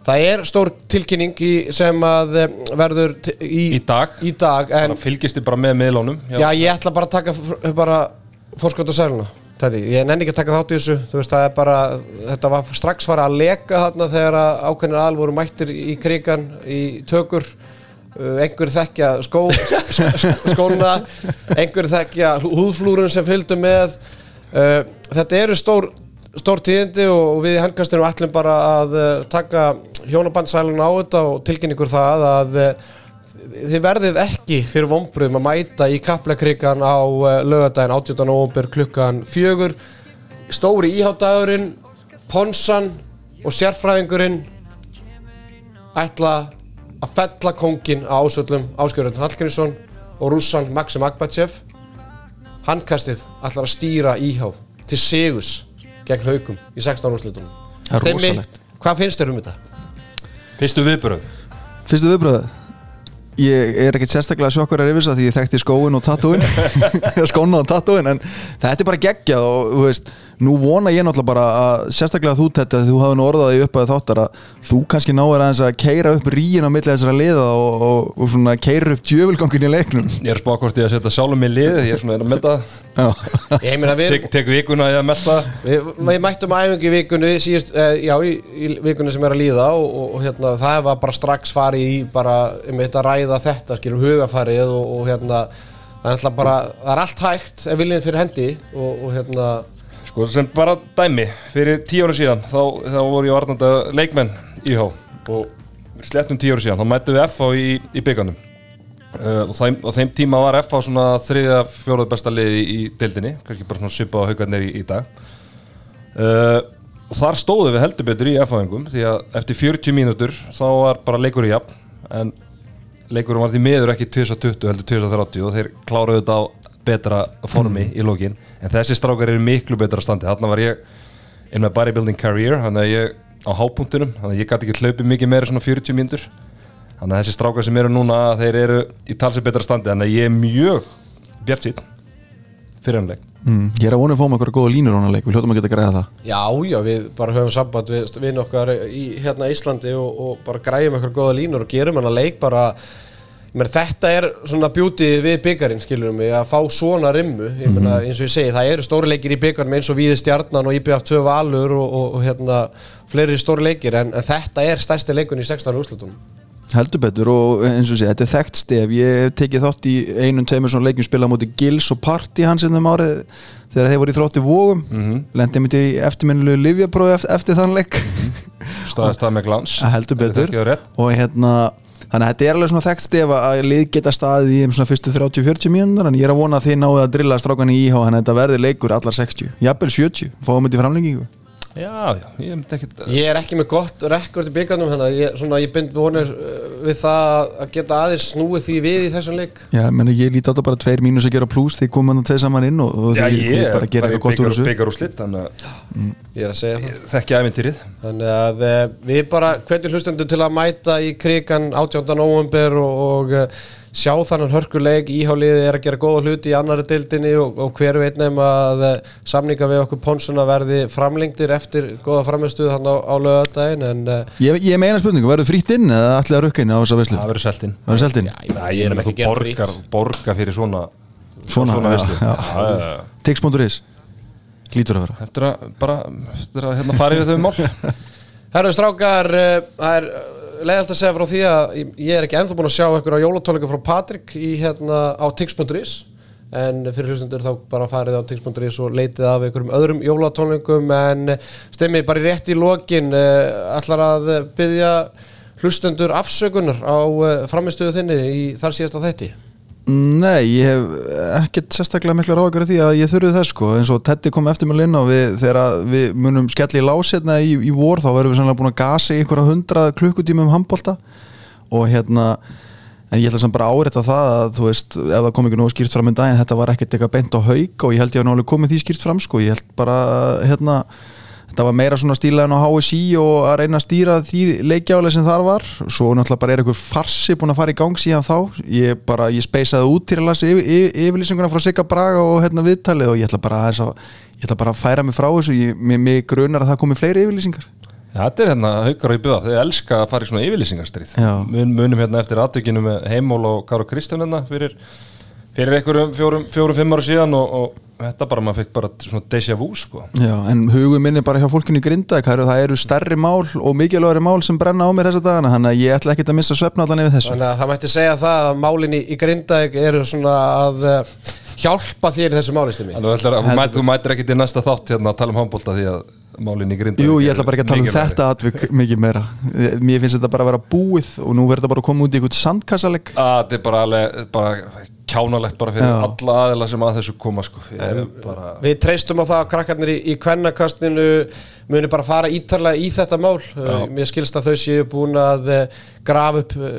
Speaker 1: það er stór tilkynning í, sem að uh, verður í,
Speaker 2: Í dag.
Speaker 1: í dag en
Speaker 2: fylgist þið bara með miðlónum
Speaker 1: Já, ég ætla bara að taka bara fórskot á sæluna Tæti, ég nenni ekki að taka þátt í þessu. Þú veist, það er bara, þetta var strax fara að leka þarna þegar að ákveðnir aðal voru mættir í krigan í tökur. Uh, einhver þekkja skó, sk- skóna einhver þekkja húðflúrun sem fylgdu með. Uh, þetta eru stór stór tíðindi og við í handkastinu ætlum bara að uh, taka hjónabandsæluna á þetta og tilkynningur það að þið verðið ekki fyrir vonbröðum að mæta í kaplakrikan á uh, lögadaginn 18. november klukkan fjögur. Stóri íháttagurinn Ponsan og sérfræðingurinn ætla að fella kongin á ásöldum Áskjörðun Hallgrímsson og rússan Maxim Akbachev handkastið ætlar að stýra íhá til sigus gegn haugum í 16 úrslitunum.
Speaker 3: Það er
Speaker 1: Stemmi, hvað finnst þér um þetta?
Speaker 2: Fyrstu viðbröð
Speaker 3: Fyrstu viðbröð Ég er ekkert sérstaklega sjokkur að rifisa því ég þekkti skóin og tattúin [laughs] [laughs] skóna og tattúin en þetta er bara geggjað og þú veist, nú vona ég náttúrulega bara að sérstaklega þú þetta þú hafi nú orðaði upp að þáttar að þú kannski náir aðeins að keira upp ríin á milli þessara liða og, og, og svona keira upp djöfulgangin í leiknum.
Speaker 2: Ég er spáð hvort ég að setja sjálfum í lið Ég er svona að melda
Speaker 3: Já, [laughs]
Speaker 1: Ég meina við,
Speaker 2: Tek, tek vikuna í að melda
Speaker 1: við, við mættum æfingu í vikunni síðust, eh, já, í, í vikunni sem er að líða og, og, og hérna, það var bara strax farið í bara, um þetta að ræða þetta skilum hugafarið og, og hérna það er alltaf bara, það er allt hægt ef viljið fyrir hendi og, og hérna
Speaker 2: Sko sem bara dæmi Fyrir tíu ára síðan Þá, þá voru ég varnanda leikmenn í há Og slettum tíu ára síðan Þá mættum við FH í, í byggarnum uh, og, þeim, og þeim tíma var FH svona þriða fjóruð besta liði í, deildinni Kannski bara svona svipa á haugarnir í, í dag. Uh, Og þar stóðum við heldur betur í FH-engum Því að eftir 40 mínútur Þá var bara leikur í jafn En leikurinn var því miður ekki 2020 heldur 2030 og þeir kláruðu þetta á betra formi í lokin en þessi strákar eru miklu betra standi. Þarna var ég in my bodybuilding career þannig að ég á hápunktunum þannig að ég gæti ekki hlaupið mikið meira svona 40 mínútur. Þannig að þessi strákar sem eru núna þeir eru í talsið betra standi þannig að ég er mjög bjart sín fyrir hann leik.
Speaker 3: Mm, ég er að vona að fá með eitthvað góða línur á hana leik, við hljóttum að geta greiða það.
Speaker 1: Já, já, við bara höfum samband við vinn okkar í hérna Íslandi og, og bara græjum eitthvað góða línur og gerum hann að leik bara Mér, þetta er svona beauty við byggarinn skilur mig, að fá svona rimmu. Ég meina eins og ég segi, það eru stóri leikir í byggarnum eins og Víði Stjarnan og IBF2 Valur og, og, og hérna fleiri stóri leikir en, en þetta er stærsti leikun í 16 úrslutunum
Speaker 3: Heldur betur og eins og sé, þetta er þekkt stef. Ég hef tekið þátt í einum teimur svona leikjum spila móti Gils og Party hans innum árið þegar þeir voru í þrótti vógum mm -hmm. lendið mitt í eftirminnulegu livjaprófi eftir, eftir þann leik.
Speaker 2: Staðist það með glans. [laughs]
Speaker 3: Heldur betur. og hérna þannig að þetta er alveg svona þekkt stef að lið geta staðið í um svona fyrstu 30-40 mínútur en ég er að vona að þið náðu að drilla strákan í íhá þannig að þetta verði leikur allar 60 jafnvel 70, fáum þetta í framlengingu
Speaker 2: já, já, ég myndi ekkert
Speaker 1: Ég er ekki með gott rekord í byggarnum þannig að ég, svona, ég bind vonir uh, við það að geta aðeins snúið því við í þessum leik.
Speaker 3: Já, meni, ég líti á þetta bara tveir mínus að gera pluss því komum hann tveir saman inn og, og
Speaker 2: já, ég er
Speaker 3: bara gera eitthvað gott úr þessu.
Speaker 2: byggar úr slitt þannig að [gasps]
Speaker 1: Ég er að segja það.
Speaker 2: Þekki ævintýrið.
Speaker 1: Þannig að eh, við bara hvetjum hlustendur til að mæta í krigan 18. november og, og eh, sjá þannig hörkuleik íháliði er að gera góða hluti í annari dildinni og, og hver veit nefn að eh, samninga við okkur Ponsuna verði framlengdir eftir góða framistuð hann á, á lögadaginn en eh,
Speaker 3: Ég, ég meina spurningu, verður frítt inn eða ætlaði að rukka inn á þessa veislu?
Speaker 2: það verður seltinn
Speaker 3: Verður selt inn?
Speaker 1: já, ég, er ekki
Speaker 2: þú
Speaker 1: að gera
Speaker 2: borgar,
Speaker 1: frýtt
Speaker 2: fyrir svona
Speaker 3: Svona, já, já. Tix.is Lítur að vera.
Speaker 2: Eftir að bara eftir að hérna fara yfir þau mál.
Speaker 1: Herru strákar, eh, það er leiðalt að segja frá því að ég- er ekki ennþá búin að sjá á jólatónleika frá Patrik í hérna á tix.is en fyrir hlustundur þá bara farið á tix.is og leitið af einhverjum öðrum jólatónleikum en stemmi bara í rétt í lokin uh, ætlar að byggja hlustundur afsökunar á uh, framistuðu þinni í þar síðasta þætti
Speaker 3: Nei, ég hef ekkert sérstaklega mikla ráðgjör því að ég þurfið þess sko. Eins og Teddy kom eftir mig linn og við, þegar við munum skelli í lásirna í, í vor þá verðum við sannlega búin að gasa í einhverja hundrað klukkutíma um handbolta. Og hérna en ég ætla sem bara að árétta það að þú veist ef það kom ekki nógu skýrt fram en daginn þetta var ekkert eitthvað beint á haug og ég held ég að nálega komið því skýrt fram sko. Ég held bara hérna þetta var meira svona stílaðin á HSI og að reyna að stýra því leikjálega sem þar var. Svo náttúrulega bara er einhver farsi búin að fara í gang síðan þá. Ég bara, ég speysaði út til að lasa yfir, yfir, yfirlýsinguna frá Sigga Braga og hérna viðtalið og ég ætla bara aðeins að ég ætla bara að færa mig frá þessu. Mig grunar að það komi fleiri yfirlýsingar.
Speaker 2: Já, þetta er hérna haukar í byggða, þau elska að fara í svona yfirlýsingarstrið
Speaker 3: Já.
Speaker 2: Mun, Munum hérna eftir aðtökinu með Heimól og Káru Kristján hérna fyrir, fyrir einhverjum fjórum, fjórum, fimm ára síðan og, og þetta bara, maður fekk bara svona déjà vu sko.
Speaker 3: Já, en hugum minni bara hjá fólkinu í Grindavík það eru- það eru stærri mál og mikilvægari mál sem brenna á mér þessa dagana þannig að ég ætla ekkert að missa svefna allan yfir þessu.
Speaker 1: Þannig að það mætti segja það að málin í, í Grindavík eru svona að uh, hjálpa þér í þessu máli stemmi
Speaker 2: Þannig að þú mætir ekki til næsta þátt hérna að tala um handbólta því að málinn í grinda
Speaker 3: Jú, ég ætla bara ekki að tala um þetta atvik mikið meira. Mér finnst þetta bara að vera búið og nú verður þetta bara að koma út í eitthvað sandkassaleg
Speaker 2: að þetta er bara alveg bara kjánalegt bara fyrir
Speaker 3: Já.
Speaker 2: alla aðila sem að þessu koma sko. Ég bara,
Speaker 1: Við treystum á það að krakkarnir í, í kvennakastinu muni bara fara ítarlega í þetta mál. Uh, mér skilst að þau séu búin að uh, grafa upp uh,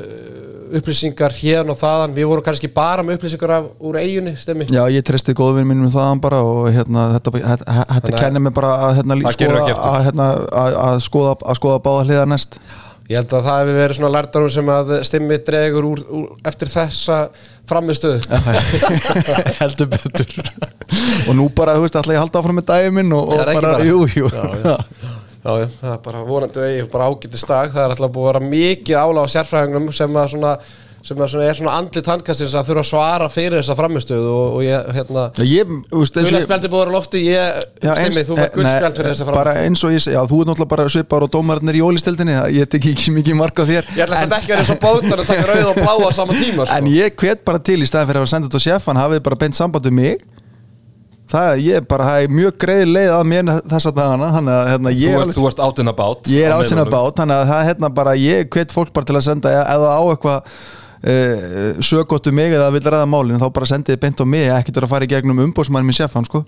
Speaker 1: upplýsingar hérna og þaðan. Við vorum kannski bara með upplýsingar af, úr eiginni, stemmi.
Speaker 3: Já, ég treysti góðvinn mínum um þaðan bara og hérna, þetta, þetta, þetta kennir mig bara að, hérna, skoða, að, hérna, að, að, skoða, að skoða báða hliða næst
Speaker 1: Ég held að það hefur verið svona lærdarum sem að stemmi dregur úr, úr eftir þessa framistöðu. [laughs]
Speaker 3: heldur betur og nú bara, þú veist, ætla ég að halda áfram með daginn minn og,
Speaker 1: Já,
Speaker 3: og
Speaker 1: er
Speaker 3: bara,
Speaker 1: bara.
Speaker 3: jú, jú
Speaker 1: Já, já, [laughs] það er bara vonandi eigi bara ágætist dag. Það er alltaf búið að vera mikið ála á sérfræðingnum sem að svona sem að svona er svona andlit handkastins að þurfa að svara fyrir þessa framistöðu og, og ég, hérna Guðlarspjaldi búið á lofti, ég,
Speaker 3: eins-
Speaker 1: þú var
Speaker 3: eh,
Speaker 1: guðspjald fyrir þessa
Speaker 3: bara
Speaker 1: framistöðu
Speaker 3: eins og ég segi, já, þú er náttúrulega bara svipar og dómarnir í jólistildinni, ég tek ekki mikið mark á þér
Speaker 1: Ég ætla að þetta ekki verið svo bótan að taka rauð og bláa á sama tíma sko.
Speaker 3: en ég hvet bara til í staðan fyrir að senda þetta á sjefan hafið bara beint samband um mig það ég bara, það er mjög greið leið að mér þessa dagana þannig að hérna,
Speaker 2: þú,
Speaker 3: ég,
Speaker 2: ert, þú ert about
Speaker 3: ég er
Speaker 2: á
Speaker 3: átsina
Speaker 2: miðlunum.
Speaker 3: bát þannig að það er hérna bara, ég hvet fólk bara til að senda eða á eitthvað Eh, uh, sögóttu um mig eða vil ræða málinn þá bara sendiði beint á mig ekkert að fara í gegnum umbósmann minn sefan sko.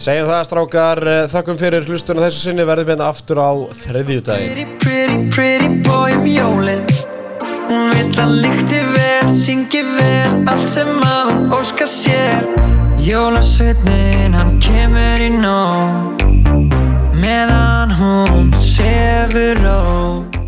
Speaker 1: Segjum það strákar, eh, þakkum fyrir hlustuna þessu sinni. Verðum hérna aftur á þriðjúdagi
Speaker 5: Pretty pretty boy um jólinn Hún vill að líkti vel, syngi vel allt sem að hún óska sér. Jólasveitnin, hann kemur í nóg meðan hún sefur á.